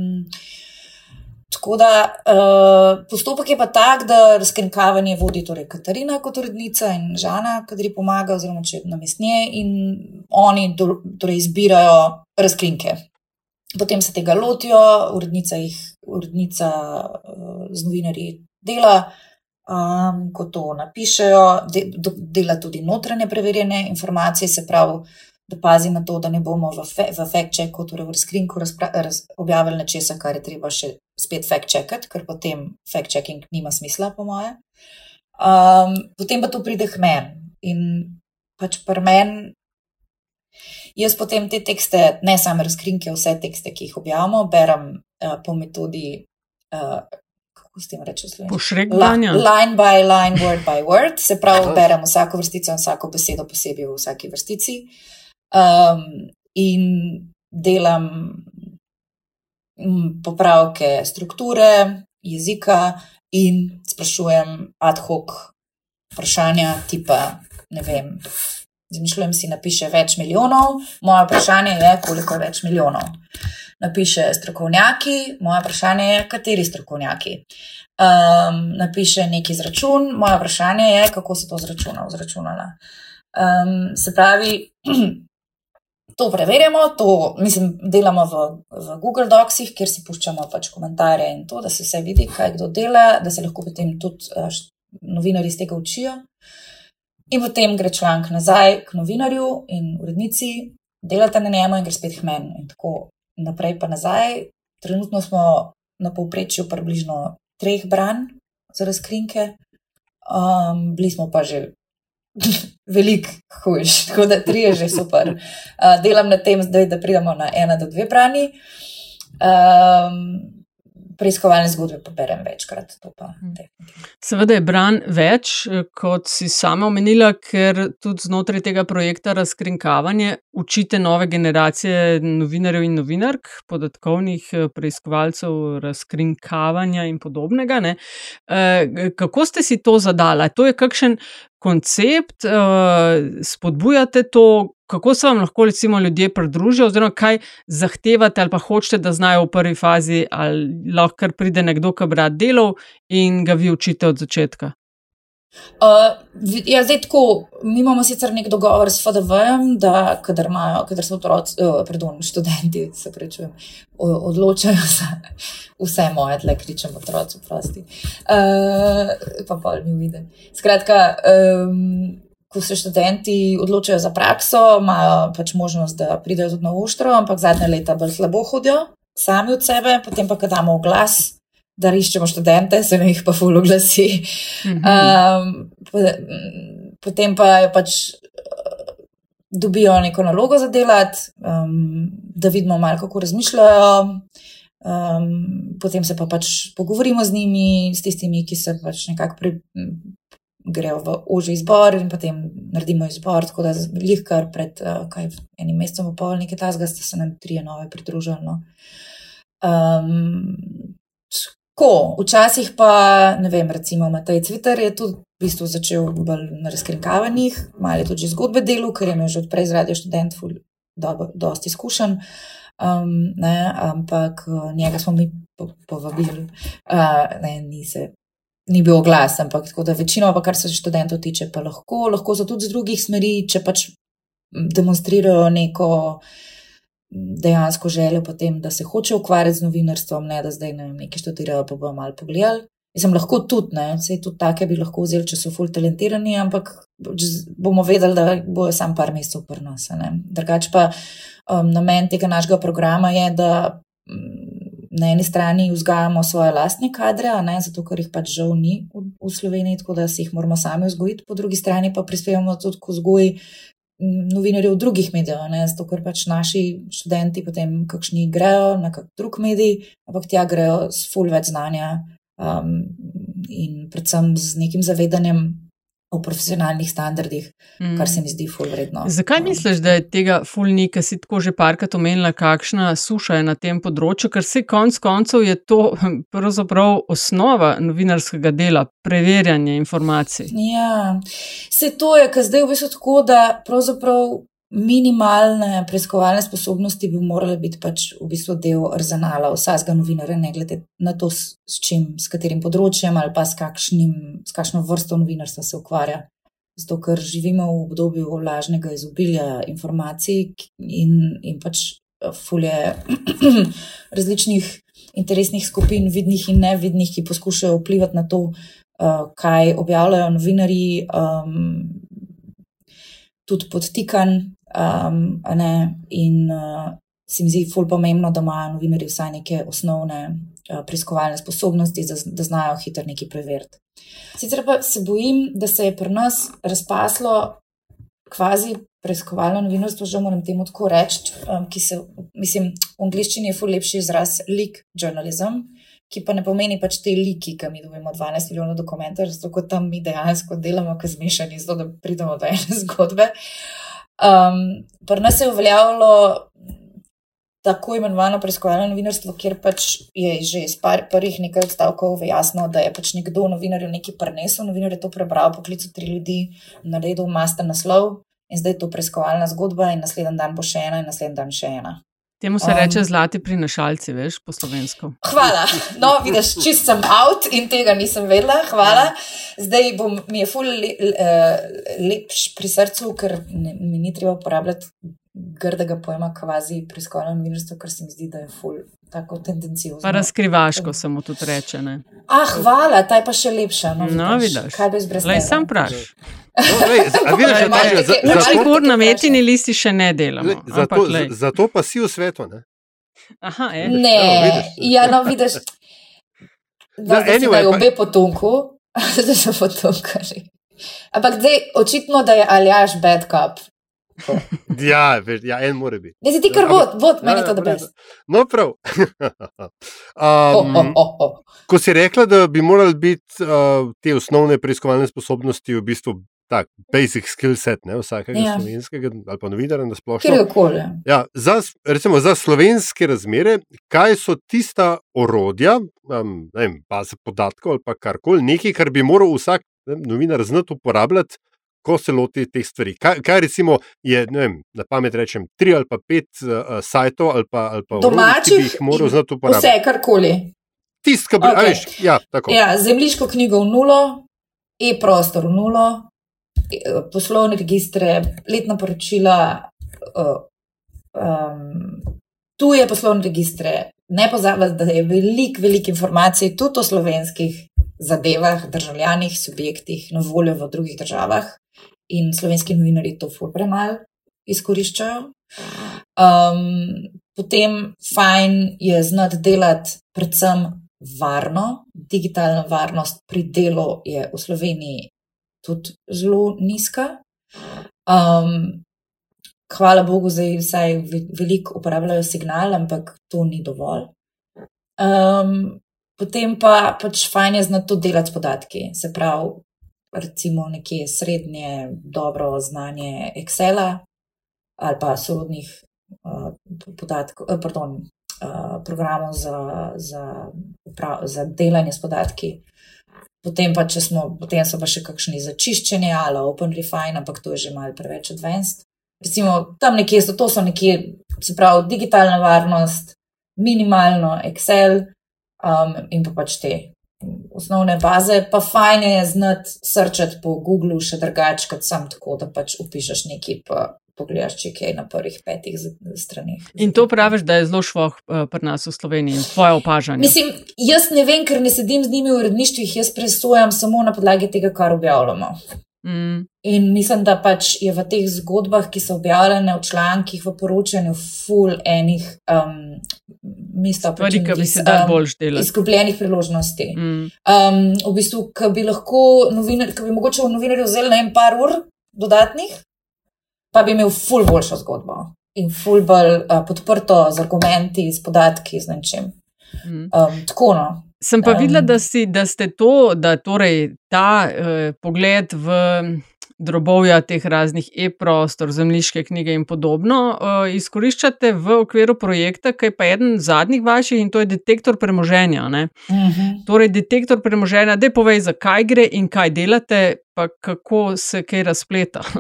Tako da uh, postopek je pa tak, da razkrinkavanje vodi torej Katarina kot urednica in Žana, kateri pomaga, oziroma če na mestnje in oni do, torej izbirajo razkrinke. Potem se tega lotijo, urednica jih, urednica uh, z novinarji dela, um, ko to napišejo, de, do, dela tudi notranje preverjene informacije, se pravi da pazi na to, da ne bomo v, fe, v fact-checku, torej v razkrinku, raz, objavili nečesa, kar je treba še spet fact-checkati, ker potem fact-checking nima smisla, po moje. Um, potem pa to pride k meni in pač pri meni. Jaz potem te tekste, ne samo razkrinke, vse tekste, ki jih objavimo, berem uh, po metodi, uh, kako s tem rečemo, pošregovanja. Line by line, word by word, se pravi, berem vsako vrstico in vsako besedo posebej v vsaki vrstici. Um, in delam mm, popravke strukture, jezika in sprašujem ad hoc vprašanja, tipa, ne vem, Zmišljujem si, napiše več milijonov, moje vprašanje je, koliko je več milijonov. Napiše strokovnjaki, moje vprašanje je, kateri strokovnjaki. Um, napiše neki izračun, moje vprašanje je, kako se to zračunala. Um, se pravi, to preverjamo, to mislim, delamo v, v Google Docsih, kjer si puščamo pač komentarje in to, da se vse vidi, kaj kdo dela, da se lahko potem tudi uh, novinari iz tega učijo. In potem gre članek nazaj k novinarju in urednici, delate na njemu in gre spet k meni. In tako naprej pa nazaj. Trenutno smo na povprečju približno treh branj za razkrinke, um, bili smo pa že veliko hujš, tako da tri je že super. Uh, delam na tem, zdaj, da pridemo na ena do dve brani. Um, preiskovalne zgodbe pa berem večkrat. Pa, hm. Seveda je bran več, kot si sama omenila, ker tudi znotraj tega projekta razkrinkavanje učite nove generacije novinarjev in novinark, podatkovnih eh, preiskovalcev, razkrinkavanja in podobnega. Ne. Eh, kako ste si to zadala? To je kakšen koncept, eh, spodbujate to, kako se vam lahko recimo ljudje pridružijo, oziroma kaj zahtevate ali pa hočete, da znajo v prvi fazi, ali lahko pride nekdo, ki bi rad delal in ga vi učite od začetka. Uh, ja, zdaj tako, mi imamo sicer nek dogovor s FDV-jem, da kadar, imajo, kadar so otroci, uh, pardon, študenti, se prečujem, odločajo za vse moje, tle kričem otroci, prosti. Uh, pa pa mi vidi. Skratka, um, ko se študenti odločajo za prakso, imajo pač možnost, da pridejo tudi na uštro, ampak zadnje leta bolj slabo hodijo, sami od sebe, potem pa, ko damo v glas, da iščemo študente, se jih pa fulo glasi. Um, potem pa je pač. Dobijo neko nalogo za delati, um, da vidimo, malo, kako razmišljajo, um, potem se pa pač pogovorimo z njimi, s tistimi, ki se pač nekako pri, grejo v oži izbor in potem naredimo izbor. Tako da jih kar pred uh, kaj, enim mesecem, pol nekaj tasga, ste se nam trije nove pridružili. No. Um, Ko, včasih pa, ne vem, recimo Matej Cviter je tudi v bistvu začel bolj na razkrinkavanjih, malo je tudi zgodbe delu, ker je imel že odprej z radio študent, dosti izkušen, um, ne, ampak uh, njega smo mi povabili, uh, ne, ni se ni bil glas, ampak tako da večino, pa kar se študentov tiče, pa lahko, lahko so tudi z drugih smeri, če pač demonstrirajo neko dejansko željo potem, da se hoče ukvarjati z novinarstvom, ne da zdaj ne vem, nekaj študirajo, pa bomo malo pogledali. Sem lahko tudi, ne, vse tudi take bi lahko vzeli, če so ful talentirani, ampak bomo vedeli, da bojo sam par mesecev prnose. Drugač pa um, namen tega našega programa je, da na eni strani vzgajamo svoje lastne kadre, ne, zato ker jih pač žal ni v, v Sloveniji, tako da si jih moramo sami vzgojiti, po drugi strani pa prispevamo tudi k vzgoji novinarjev drugih medijev, ne, zato ker pač naši študenti potem kakšni grejo na kak drug medij, ampak tja grejo s full več znanja um, in predvsem z nekim zavedanjem o profesionalnih standardih, mm. kar se mi zdi ful vredno. Zakaj um, misliš, da je tega ful ni, ker si tako že parkrat omenila, kakšna suša je na tem področju, ker se konc koncev je to pravzaprav osnova novinarskega dela, preverjanje informacij. Ja, se to je, ker zdaj v bistvu tako, da pravzaprav minimalne preiskovalne sposobnosti bi morale biti pač v bistvu del arzenala vsakega novinarja, ne glede na to, s, s čim, s katerim področjem ali pa s, kakšnim, s kakšno vrsto novinarstva se ukvarja. Zato, ker živimo v obdobju lažnega izobilja informacij in, in pač eh, fulje različnih interesnih skupin, vidnih in nevidnih, ki poskušajo vplivati na to, uh, kaj objavljajo novinari, um, tudi podtikan, Um, in uh, se mi zdi ful pomembno, da imajo novinari vsaj neke osnovne uh, preiskovalne sposobnosti, da, da znajo hitro nekaj preveriti. Sicer pa se bojim, da se je pri nas razpaslo kvazi preiskovalno novinarstvo, že moram temu tako reči, um, ki se, mislim, v angliščini je ful lepši izraz leak journalism. Ki pa ne pomeni pač te liki, ki mi dobimo 12 milijonov dokumentov, zato tam mi dejansko delamo, ki zmešani, zato da pridemo do ene zgodbe. Uh, Um, Pri nas je uveljavilo tako imenovano preiskovalno novinarstvo, kjer pač je že iz par, prvih nekaj odstavkov jasno, da je pač nekdo novinarju nekaj prenesel, novinar je to prebral, poklical tri ljudi, naredil master naslov in zdaj je to preiskovalna zgodba, in naslednji dan bo še ena, in naslednji dan še ena. Temu se um, reče zlati prinašalci, veš, po slovensko. Hvala. No, vidiš, čist sem out in tega nisem vedela. Hvala. Zdaj bom, mi je ful le, le, lepš pri srcu, ker ne, mi ni treba uporabljati grdega pojma kvazi preiskovalno novinarstvo, ker se mi zdi, da je ful tako tendencijozno. Pa razkrivaško se mu tudi reče. Ne? Ah, hvala, ta je pa še lepša. No, no vidiš. Kaj bi zbrala? Lej, sam praš. No, Učni gur na metini listi še ne delamo. Zato, zato pa si v svetu. Ne, Aha, je. ne. ja, no, vidiš. Da, anyway, je obe potomku, da so potomkari. Ampak zdaj očitno, da je Aljaš bad cop. ja, veš, ja, en mora biti. Ne, ti kar vod, vod, meni ja, to dobro. No, prav. um, oh, oh, oh. Ko si rekla, da bi morali biti uh, te osnovne preiskovalne sposobnosti v bistvu tak basic skill set ne, vsakega ja. slovenskega ali pa novinarja na splošno. Ja, za, recimo za slovenske razmere, kaj so tista orodja, um, ne vem, baze podatkov ali pa karkoli, nekaj, kar bi moral vsak ne, novinar znati uporabljati. Ko se loti teh stvari, kaj, kaj recimo je, ne vem, na pamet rečem, tri ali pa pet uh, sajtov ali pa, ali pa domačih, ki jih moral znati uporabljati. Vse, karkoli. Tisti, ki bi okay. veš, ja, tako. Ja, zemljiško knjigo v nulo, e-prostor v nulo, poslovne registre, letna poročila, um, tuje poslovne registre. Ne pozabite, da je veliko, veliko informacij tudi o slovenskih zadevah, državljanih, subjektih na voljo v drugih državah in slovenski novinari to ful premalo izkoriščajo. Um, potem fajn je znati delati predvsem varno, digitalna varnost pri delu je v Sloveniji tudi zelo nizka. Um, hvala Bogu, zdaj vsaj veliko uporabljajo signal, ampak to ni dovolj. Um, potem pa pač fajn je znati to delati s podatki. Se pravi, recimo nekje srednje dobro znanje Excela ali pa sorodnih uh, podatkov, uh, pardon, uh, programov za, za, za delanje s podatki. Potem, pa, smo, potem so pa še kakšni začiščeni ali open refine, ampak to je že malce preveč advanced. Recimo, tam nekje so to, so nekje, se pravi, digitalna varnost, minimalno Excel um, in pa pač te osnovne baze. Pa fajn je znati srčati po Googlu še drugače, kot sam tako, da pač upišeš neki pogledaš, če je na prvih petih stranih. In to praviš, da je zelo šloh uh, pri nas v Sloveniji, tvoje opažanje? Mislim, jaz ne vem, ker ne sedim z njimi v uredništvih, jaz presojam samo na podlagi tega, kar objavljamo. Mm. In mislim, da pač je v teh zgodbah, ki so objavljene v člankih, v poročanju, full enih um, mesta, ki bi se dal bolj delati. Izgubljenih priložnosti. Mm. Um, v bistvu, ki bi lahko novinar, ki bi mogoče v novinarju vzeli na en par ur dodatnih, pa bi imel ful boljšo zgodbo in ful bolj uh, podprto z argumenti, z podatki, z nečem. Um, tako no. Sem pa videla, da, si, da ste to, da torej ta uh, pogled v drobovja teh raznih e-prostor, zemljiške knjige in podobno uh, izkoriščate v okviru projekta, ki je pa eden zadnjih vaših in to je detektor premoženja. Uh mhm. -huh. Torej, detektor premoženja, da povej, zakaj gre in kaj delate, pa kako se kaj razpleta.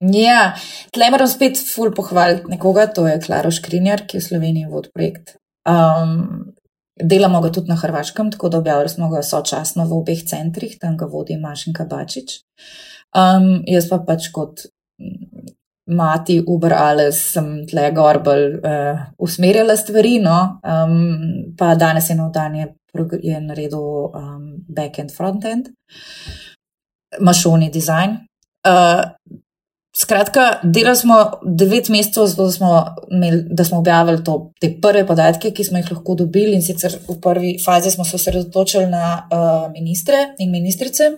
Ja, tle moram spet ful pohvaliti nekoga, to je Klaro Škrinjar, ki je v Sloveniji vod projekt. Um, delamo ga tudi na Hrvaškem, tako da objavili smo ga sočasno v obeh centrih, tam ga vodi Mašinka Bačič. Um, jaz pa pač kot mati Uber Ales sem tle gor bolj uh, usmerjala stvari, no, um, pa danes je na dan je, je naredil um, back-end, front-end, mašoni design. Uh, Skratka, delali smo devet mesecev, zato da smo, imeli, da smo objavili to, te prve podatke, ki smo jih lahko dobili, in sicer v prvi fazi smo se osredotočili na uh, ministre in ministrice.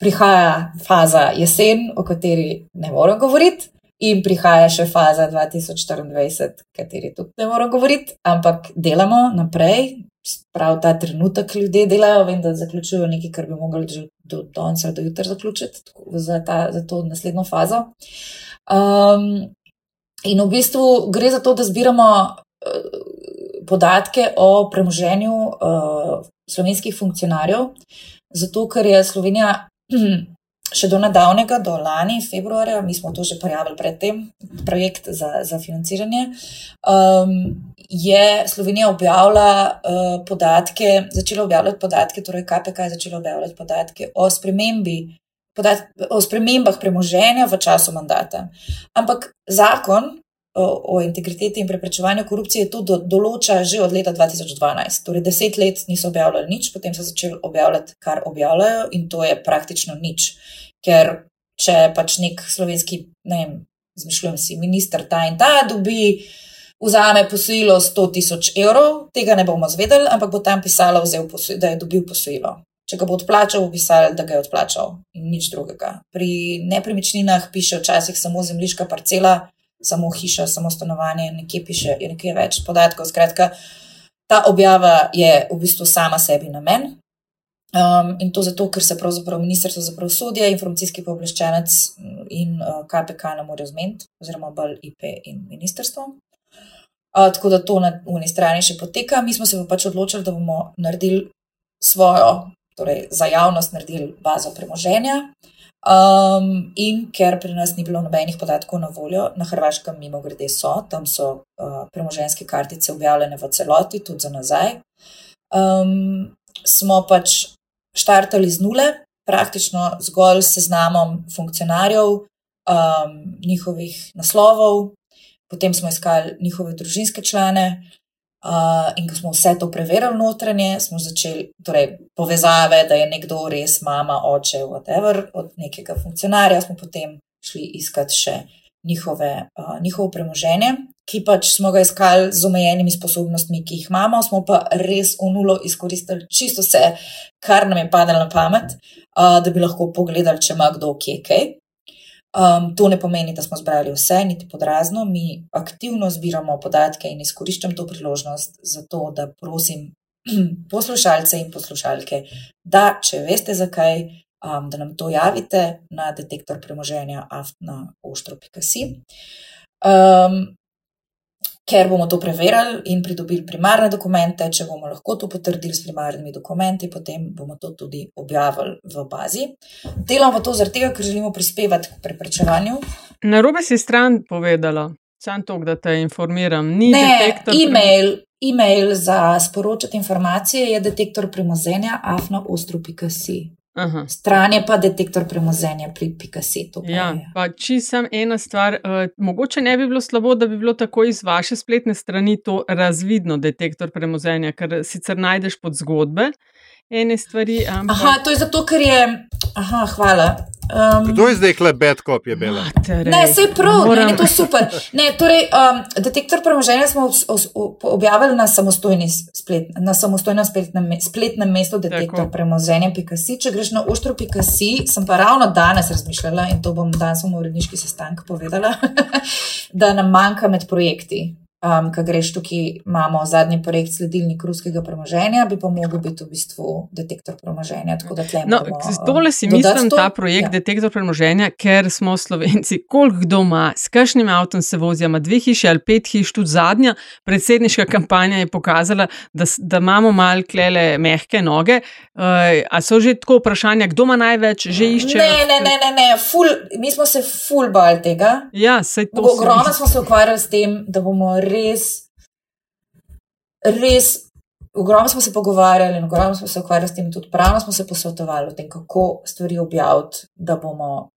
Prihaja faza jesen, o kateri ne morem govoriti, in prihaja še faza 2024, o kateri tudi ne morem govoriti, ampak delamo naprej, prav ta trenutek ljudje delajo, vem, da zaključujejo nekaj, kar bi mogli že do danes ali do jutra zaključiti za, ta, za to naslednjo fazo. Um, in v bistvu gre za to, da zbiramo uh, podatke o premoženju uh, slovenskih funkcionarjev, zato ker je Slovenija še do nedavnega, do lani, februarja, mi smo to že prijavili predtem, projekt za, za financiranje, um, je Slovenija objavila uh, podatke, začela objavljati podatke, torej KPK je začela objavljati podatke o spremembi. O spremembah premoženja v času mandata. Ampak zakon o, o integriteti in preprečevanju korupcije to do, določa že od leta 2012. Torej, deset let niso objavljali nič, potem so začeli objavljati, kar objavljajo, in to je praktično nič. Ker če pač nek slovenski, ne vem, zmišljujem si, minister ta in ta dobi. Vzame posojilo 100 tisoč evrov, tega ne bomo zvedeli, ampak bo tam pisalo, da je dobil posojilo. Če ga bo odplačal, bo pisalo, da ga je odplačal in nič drugega. Pri nepremičninah piše včasih samo zemljiška parcela, samo hiša, samo stanovanje, nekje piše, je nekaj več podatkov. Skratka, ta objava je v bistvu sama sebi namen. Um, in to zato, ker se pravzaprav Ministrstvo za pravosodje, informacijski pooblaščenec in uh, KPK ne morejo zmeniti, oziroma bolj IP in ministrstvo. Uh, tako da to na uni strani še poteka. Mi smo se pa pač odločili, da bomo naredili svojo, torej za javnost, naredili bazo premoženja. Um, in ker pri nas ni bilo nobenih podatkov na voljo, na Hrvaškem, mimo grede, so tam so uh, premoženske kartice objavljene v celoti, tudi za nazaj. Um, smo pač štartali z nule, praktično zgolj seznamom funkcionarjev, um, njihovih naslovov, potem smo iskali njihove družinske člane, Uh, in ko smo vse to preverili notranje, smo začeli torej, povezave, da je nekdo res mama, oče, whatever, od nekega funkcionarja, smo potem šli iskati še njihove, uh, njihovo premoženje, ki pač smo ga iskali z omejenimi sposobnostmi, ki jih imamo, smo pa res v nulo izkoristili čisto vse, kar nam je padalo na pamet, uh, da bi lahko pogledali, če ima kdo kje kaj. Um, to ne pomeni, da smo zbrali vse, niti podrazno. Mi aktivno zbiramo podatke in izkoriščam to priložnost za to, da prosim poslušalce in poslušalke, da če veste zakaj, um, da nam to javite na detektor premoženja aftna.oštro.si. Um, ker bomo to preverili in pridobili primarne dokumente. Če bomo lahko to potrdili s primarnimi dokumenti, potem bomo to tudi objavili v bazi. Delamo pa to zaradi tega, ker želimo prispevati k preprečevanju. Na robe si stran povedala, sam to, da te informiram. Ni ne, e-mail, e-mail za sporočati informacije je detektor premoženja afnaostro.si. Aha. Stran je pa detektor premoženja pri Pikasetu. Ja, pa če sem ena stvar, uh, mogoče ne bi bilo slabo, da bi bilo tako iz vaše spletne strani to razvidno, detektor premoženja, ker sicer najdeš pod zgodbe ene stvari. Ampak... Aha, to je zato, ker je. Aha, hvala. Um, Kdo je zdaj klebet, ko je bila? Ne, se je prav, Moram... ne, to je super. Ne, torej, um, detektor premoženja smo objavili na, splet, na samostojnem spletnem, spletnem mestu detektor premoženja Pikasi. Če greš na oštro Pikasi, sem pa ravno danes razmišljala in to bom danes v uredniški sestank povedala, da nam manjka med projekti. Um, Kaj greš tukaj, imamo zadnji projekt sledilnik ruskega premoženja, bi pa mogel biti v bistvu detektor premoženja. No, tole si mislim, ta projekt ja. detektor premoženja, ker smo slovenci, koliko kdo ima, s kakšnim avtom se vozi, ima dve hiši ali pet hiš, tudi zadnja predsedniška kampanja je pokazala, da, da imamo mal klele mehke noge. Uh, a so že tako vprašanja, kdo ima največ, že išče? Ne, ne, ne, ne, ne. Ful, mi smo se ful bali tega. Ja, se to. Ogromno smo se ukvarjali s tem, da bomo res, res, ogromno smo se pogovarjali in ogromno smo se ukvarjali s tem, tudi pravno smo se posvetovali o tem, kako stvari objaviti, da bomo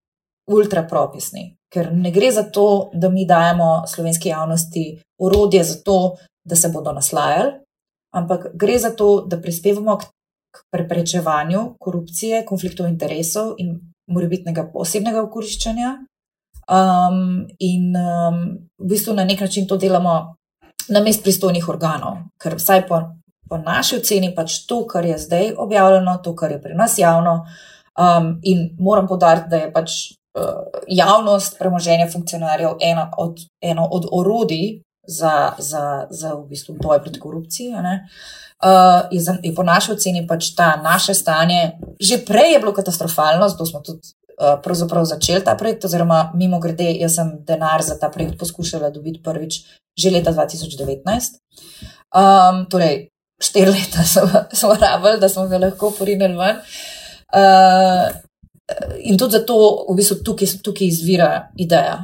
ultrapropisni. Ker ne gre za to, da mi dajemo slovenski javnosti urodje za to, da se bodo naslajali, ampak gre za to, da prispevamo k, k preprečevanju korupcije, konfliktov interesov in morebitnega posebnega okoriščanja Um, in um, v bistvu na nek način to delamo na mest pristojnih organov, ker vsaj po, po naši oceni pač to, kar je zdaj objavljeno, to, kar je pri nas javno. Um, in moram podariti, da je pač uh, javnost premoženja funkcionarjev eno od, eno od orodij za, za, za v bistvu boj proti korupciji. Uh, je, za, je po naši oceni pač ta naše stanje, že prej je bilo katastrofalno, zato smo tudi pravzaprav začeli ta projekt, oziroma mimo grede, jaz sem denar za ta projekt poskušala dobiti prvič že leta 2019. Um, torej, štiri leta smo rabili, da smo ga lahko porinili ven. Uh, In tudi zato, v bistvu, tukaj, tukaj izvira ideja.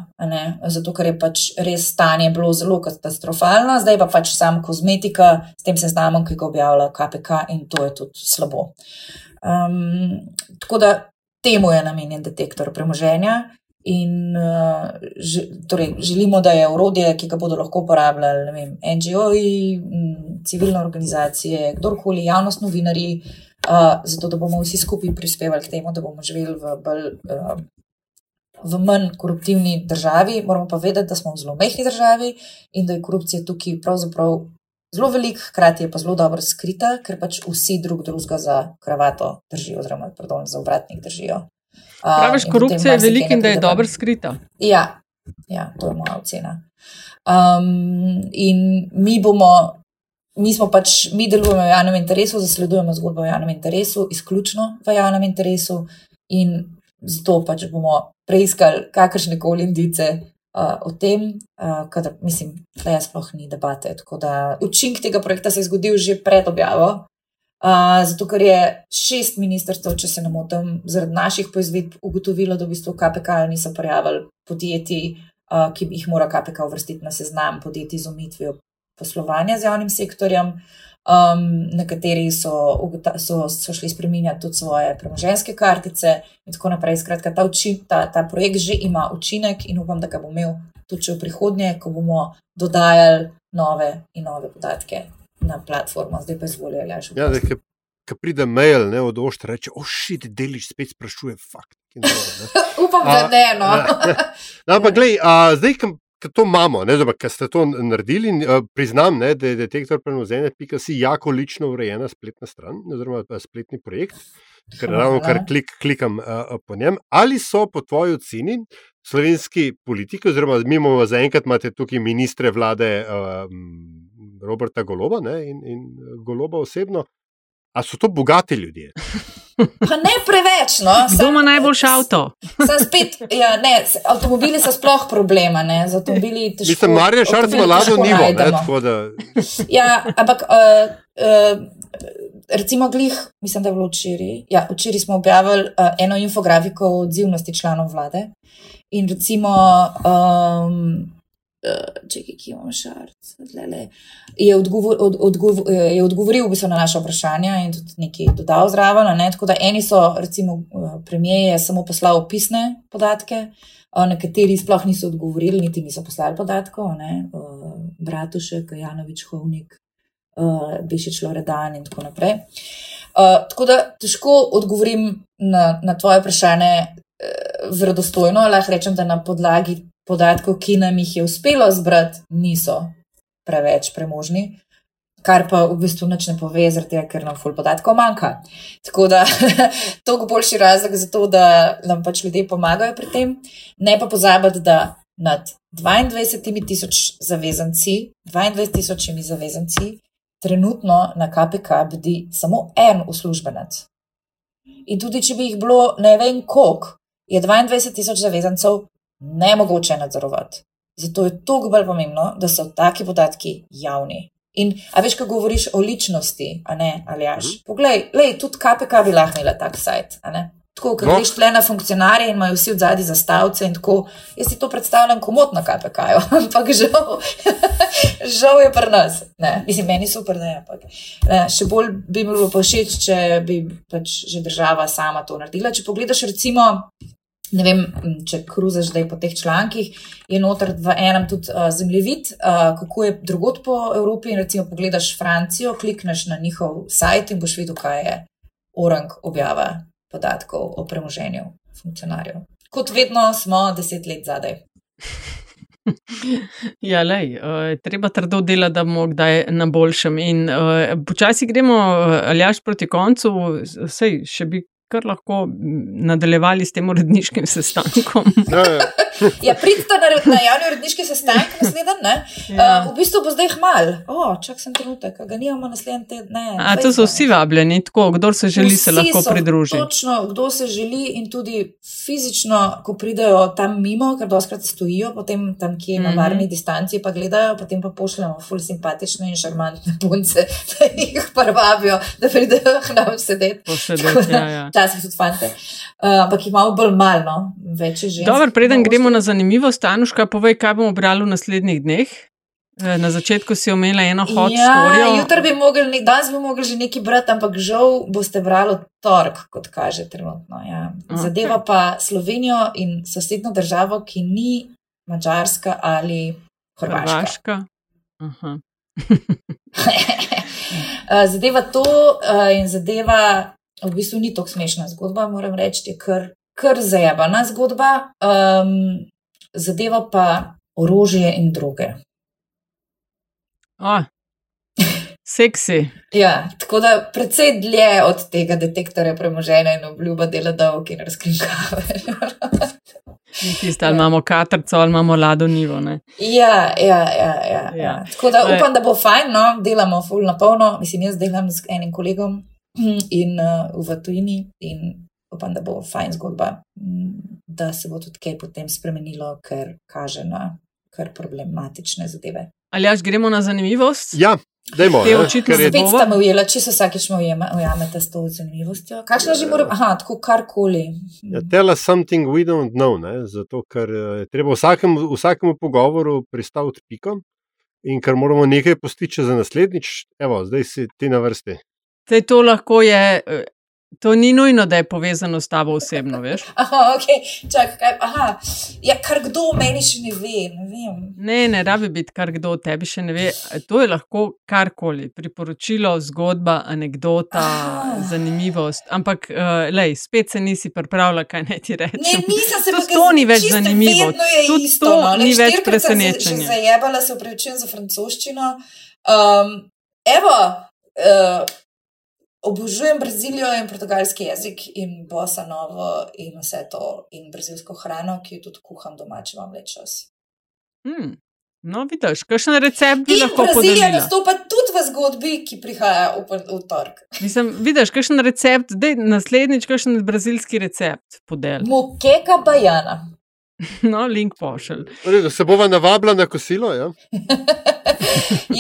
Zato, ker je pač res stanje bilo zelo katastrofalno, zdaj pa pač sam kozmetika s tem seznamom, ki ga objavlja KPK, in to je tudi slabo. Um, tako da temu je namenjen detektor premoženja. In uh, že, torej, želimo, da je urodje, ki ga bodo lahko uporabljali NGO-ji, civilne organizacije, kdorkoli, javnost, novinari, uh, zato da bomo vsi skupaj prispevali k temu, da bomo živeli v, bolj, uh, v manj koruptivni državi. Moramo pa vedeti, da smo v zelo mehki državi in da je korupcija tukaj pravzaprav zelo velik, hkrati je pa zelo dobro skrita, ker pač vsi drug drugega za kravato držijo, oziroma pardon, za obratnik držijo. Praviš, uh, korupcija je velika in da je dobro skrita. Ja, ja, to je moja ocena. Um, in mi bomo, mi smo pač, mi delujemo v javnem interesu, zasledujemo zgodbo v javnem interesu, izključno v javnem interesu, in zato pač bomo preiskali kakršne koli indice uh, o tem, uh, kadar, mislim, da je sploh ni debate. Učinek tega projekta se je zgodil že pred objavo. Uh, zato, ker je šest ministrstv, če se ne motim, zaradi naših poizvedb ugotovilo, da v bistvu KPK niso prijavili podjetij, uh, ki jih mora KPK uvrstiti na seznam podjetij z omitvijo poslovanja z javnim sektorjem. Um, nekateri so, so, so šli spremenjati tudi svoje premoženske kartice in tako naprej. Skratka, ta, uči, ta, ta projekt že ima učinek in upam, da ga bo imel tudi v prihodnje, ko bomo dodajali nove in nove podatke na platformo, zdaj pa izvolili. Ja, Ko pride mail ne, od oštra, reče: ošit, oh, deliš spet sprašuje fakt. Upam, da ne. No. no, ampak, glej, a, zdaj, ki to imamo, ki ste to naredili, a, priznam, ne, da je detektor prenosene, pika si jako lično urejena spletna stran, oziroma spletni projekt, ker ravno kar klik, klikam a, po njem. Ali so po tvoji oceni slovenski politiki, oziroma mimo zaenkrat imate tukaj ministre vlade. A, Roberta Goloba ne, in, in Goloba osebno. A so to bogati ljudje? Pa ne preveč. No. Kdo ima najboljši avto? Spet, ja, ne, avtomobili so sploh problema. Mislim, Marija Šarc ima lado nivo. Ne, da... ja, ampak uh, uh, recimo glih, mislim, da je bilo včeraj. Ja, včeraj smo objavili uh, eno infografiko o odzivnosti članov vlade. In recimo. Um, če ki imamo šarc, je, odgovor, od, odgovor, je odgovoril v bistvu na naše vprašanja in tudi nekaj dodal zraven. Ne? Tako da eni so, recimo, premijer je samo poslal opisne podatke, nekateri sploh niso odgovorili, niti niso poslali podatkov, Bratušek, Janovič, Hovnik, Bešič, Loredan in tako naprej. Tako da težko odgovorim na, na tvoje vprašanje verodostojno, lahko rečem, da na podlagi podatkov, ki nam jih je uspelo zbrati, niso preveč premožni. Kar pa v bistvu nič ne pove, tega, ker nam ful podatkov manjka. Tako da to je boljši razlog za to, da nam pač ljudje pomagajo pri tem. Ne pa pozabiti, da nad 22 tisoč zavezanci, 22 tisočimi zavezanci, trenutno na KPK bdi samo en uslužbenec. In tudi, če bi jih bilo ne vem koliko, je 22 tisoč zavezancev ne mogoče nadzorovati. Zato je toliko bolj pomembno, da so taki podatki javni. In, a veš, ko govoriš o ličnosti, a ne, ali jaš. Mm -hmm. Poglej, lej, tudi KPK bi lahko imela tak sajt. Tako, ker no. greš tle na funkcionarje in imajo vsi od zadnji zastavce in tako. Jaz si to predstavljam komotno KPK, ampak žal, žal je pri nas. Ne, mislim, meni super, ne, ampak ne, še bolj bi mi bilo pa všeč, če bi pač že država sama to naredila. Če pogledaš recimo ne vem, če kruzaš zdaj po teh člankih, je noter v enem tudi uh, zemljevid, uh, kako je drugot po Evropi. Recimo, pogledaš Francijo, klikneš na njihov sajt in boš videl, kaj je orang objava podatkov o premoženju funkcionarjev. Kot vedno smo deset let zadaj. Ja, lej, uh, treba trdo delati, da bomo kdaj na boljšem. In uh, počasi gremo, ali až proti koncu, sej, še bi kar lahko nadaljevali s tem uredniškim sestankom. Ja, ja. Ja, pridite na, na javni uredniški sestanek naslednji dan. Ja. Uh, v bistvu bo zdaj hmal. Oh, čak sem trenutek, ga nimamo naslednji teden. A to so vsi vabljeni, tako, kdo se želi, vsi se lahko pridruži. Točno, kdo se želi in tudi fizično, ko pridejo tam mimo, ker doskrat stojijo, potem tam, ki je na mhm. varni mm -hmm. distanci, pa gledajo, potem pa pošljemo ful simpatične in šarmantne punce, da jih prvabijo, da pridejo k nam sedeti. Posedeti, ja, ja. Včasih tudi fante. Uh, ampak imamo bolj malo, več že. Dobro, preden gremo na zanimivo, Stanuška, povej, kaj bomo brali v naslednjih dneh. Eh, na začetku si omenila eno hod ja, storijo. Jutri bi mogli, danes bi mogli že nekaj brati, ampak žal boste brali tork, kot kaže trenutno. Ja. Zadeva pa Slovenijo in sosedno državo, ki ni Mačarska ali Hrvaška. Hrvaška. Eh, zadeva to uh, in zadeva, v bistvu ni tako smešna zgodba, moram reči, je kar, kar zajabana zgodba. Um, zadeva pa orožje in druge. Oh, seksi. ja, tako da precej dlje od tega detektorja premoženja in obljuba dela dolg in razkrinkave. Tisto, ali ja. imamo katrco, ali imamo lado nivo. Ja, ja, ja, ja, ja. ja. Tako da upam, da bo fajn, no? delamo full na polno. Mislim, jaz delam z enim kolegom in uh, v tujini in upam, da bo fajn zgodba, da se bo tudi kaj potem spremenilo, ker kaže na kar problematične zadeve. Ali až gremo na zanimivost? Ja, dajmo. Te očitno spet ste me ujeli, če se vsakeč ujamete s to zanimivostjo. Kakšno že moram, aha, tako karkoli. Ja, tell us something we don't know, ne? zato ker eh, je treba vsakemu, vsakemu pogovoru pristaviti piko in ker moramo nekaj postiči za naslednjič, evo, zdaj si ti na vrsti. Te to lahko je eh, To ni nujno, da je povezano s tabo osebno, veš? Aha, okay. Čak, kaj, aha. Ja, kar kdo meni še ne ve. Ne, ne, ne rabi biti kar kdo tebi še ne ve. To je lahko karkoli, priporočilo, zgodba, anekdota, aha. zanimivost. Ampak, uh, lej, spet se nisi pripravila, kaj naj ti rečem. Ne, nisem se pripravila. To ni več zanimivo. Tudi to no, ni več presenečenje. Zajebala se upravičujem za francoščino. Um, evo. Uh, obožujem Brazilijo in portugalski jezik in bosa novo in vse to in brazilsko hrano, ki jo tudi kuham doma, če imam več čas. Hmm. No, vidiš, kakšen recept bi in lahko podelil? Brazilija nastopa tudi v zgodbi, ki prihaja v, v torek. Mislim, vidiš, kakšen recept, da naslednjič kakšen brazilski recept podeli. Mukeka bajana. No, link pošelj. Se bova navabila na kosilo, ja?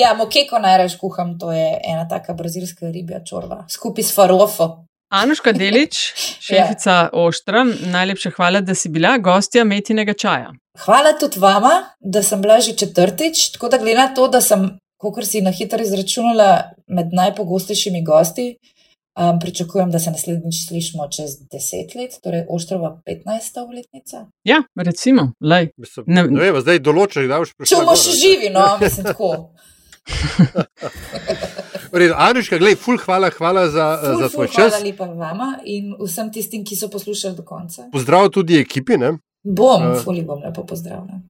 ja, mokeko najraž kuham, to je ena taka brazilska ribja čorba, skupaj s farofo. Anuška Delič, šefica ja. Oštra, najlepša hvala, da si bila gostja metinega čaja. Hvala tudi vama, da sem bila že četrtič, tako da glede na to, da sem, kot si na hitro izračunala, med najpogostejšimi gosti, Um, pričakujem, da se naslednjič slišimo čez deset let, torej Oštrova 15. obletnica. Ja, recimo, lej. Ne, ne vem, zdaj določaj, da boš prišel. Če boš živi, no, mislim tako. Anuška, gledaj, ful, hvala, hvala za, ful, za tvoj ful, čas. Hvala lepa vama in vsem tistim, ki so poslušali do konca. Pozdrav tudi ekipi. Ne? Bom, uh, ful, bom lepo pozdravljen.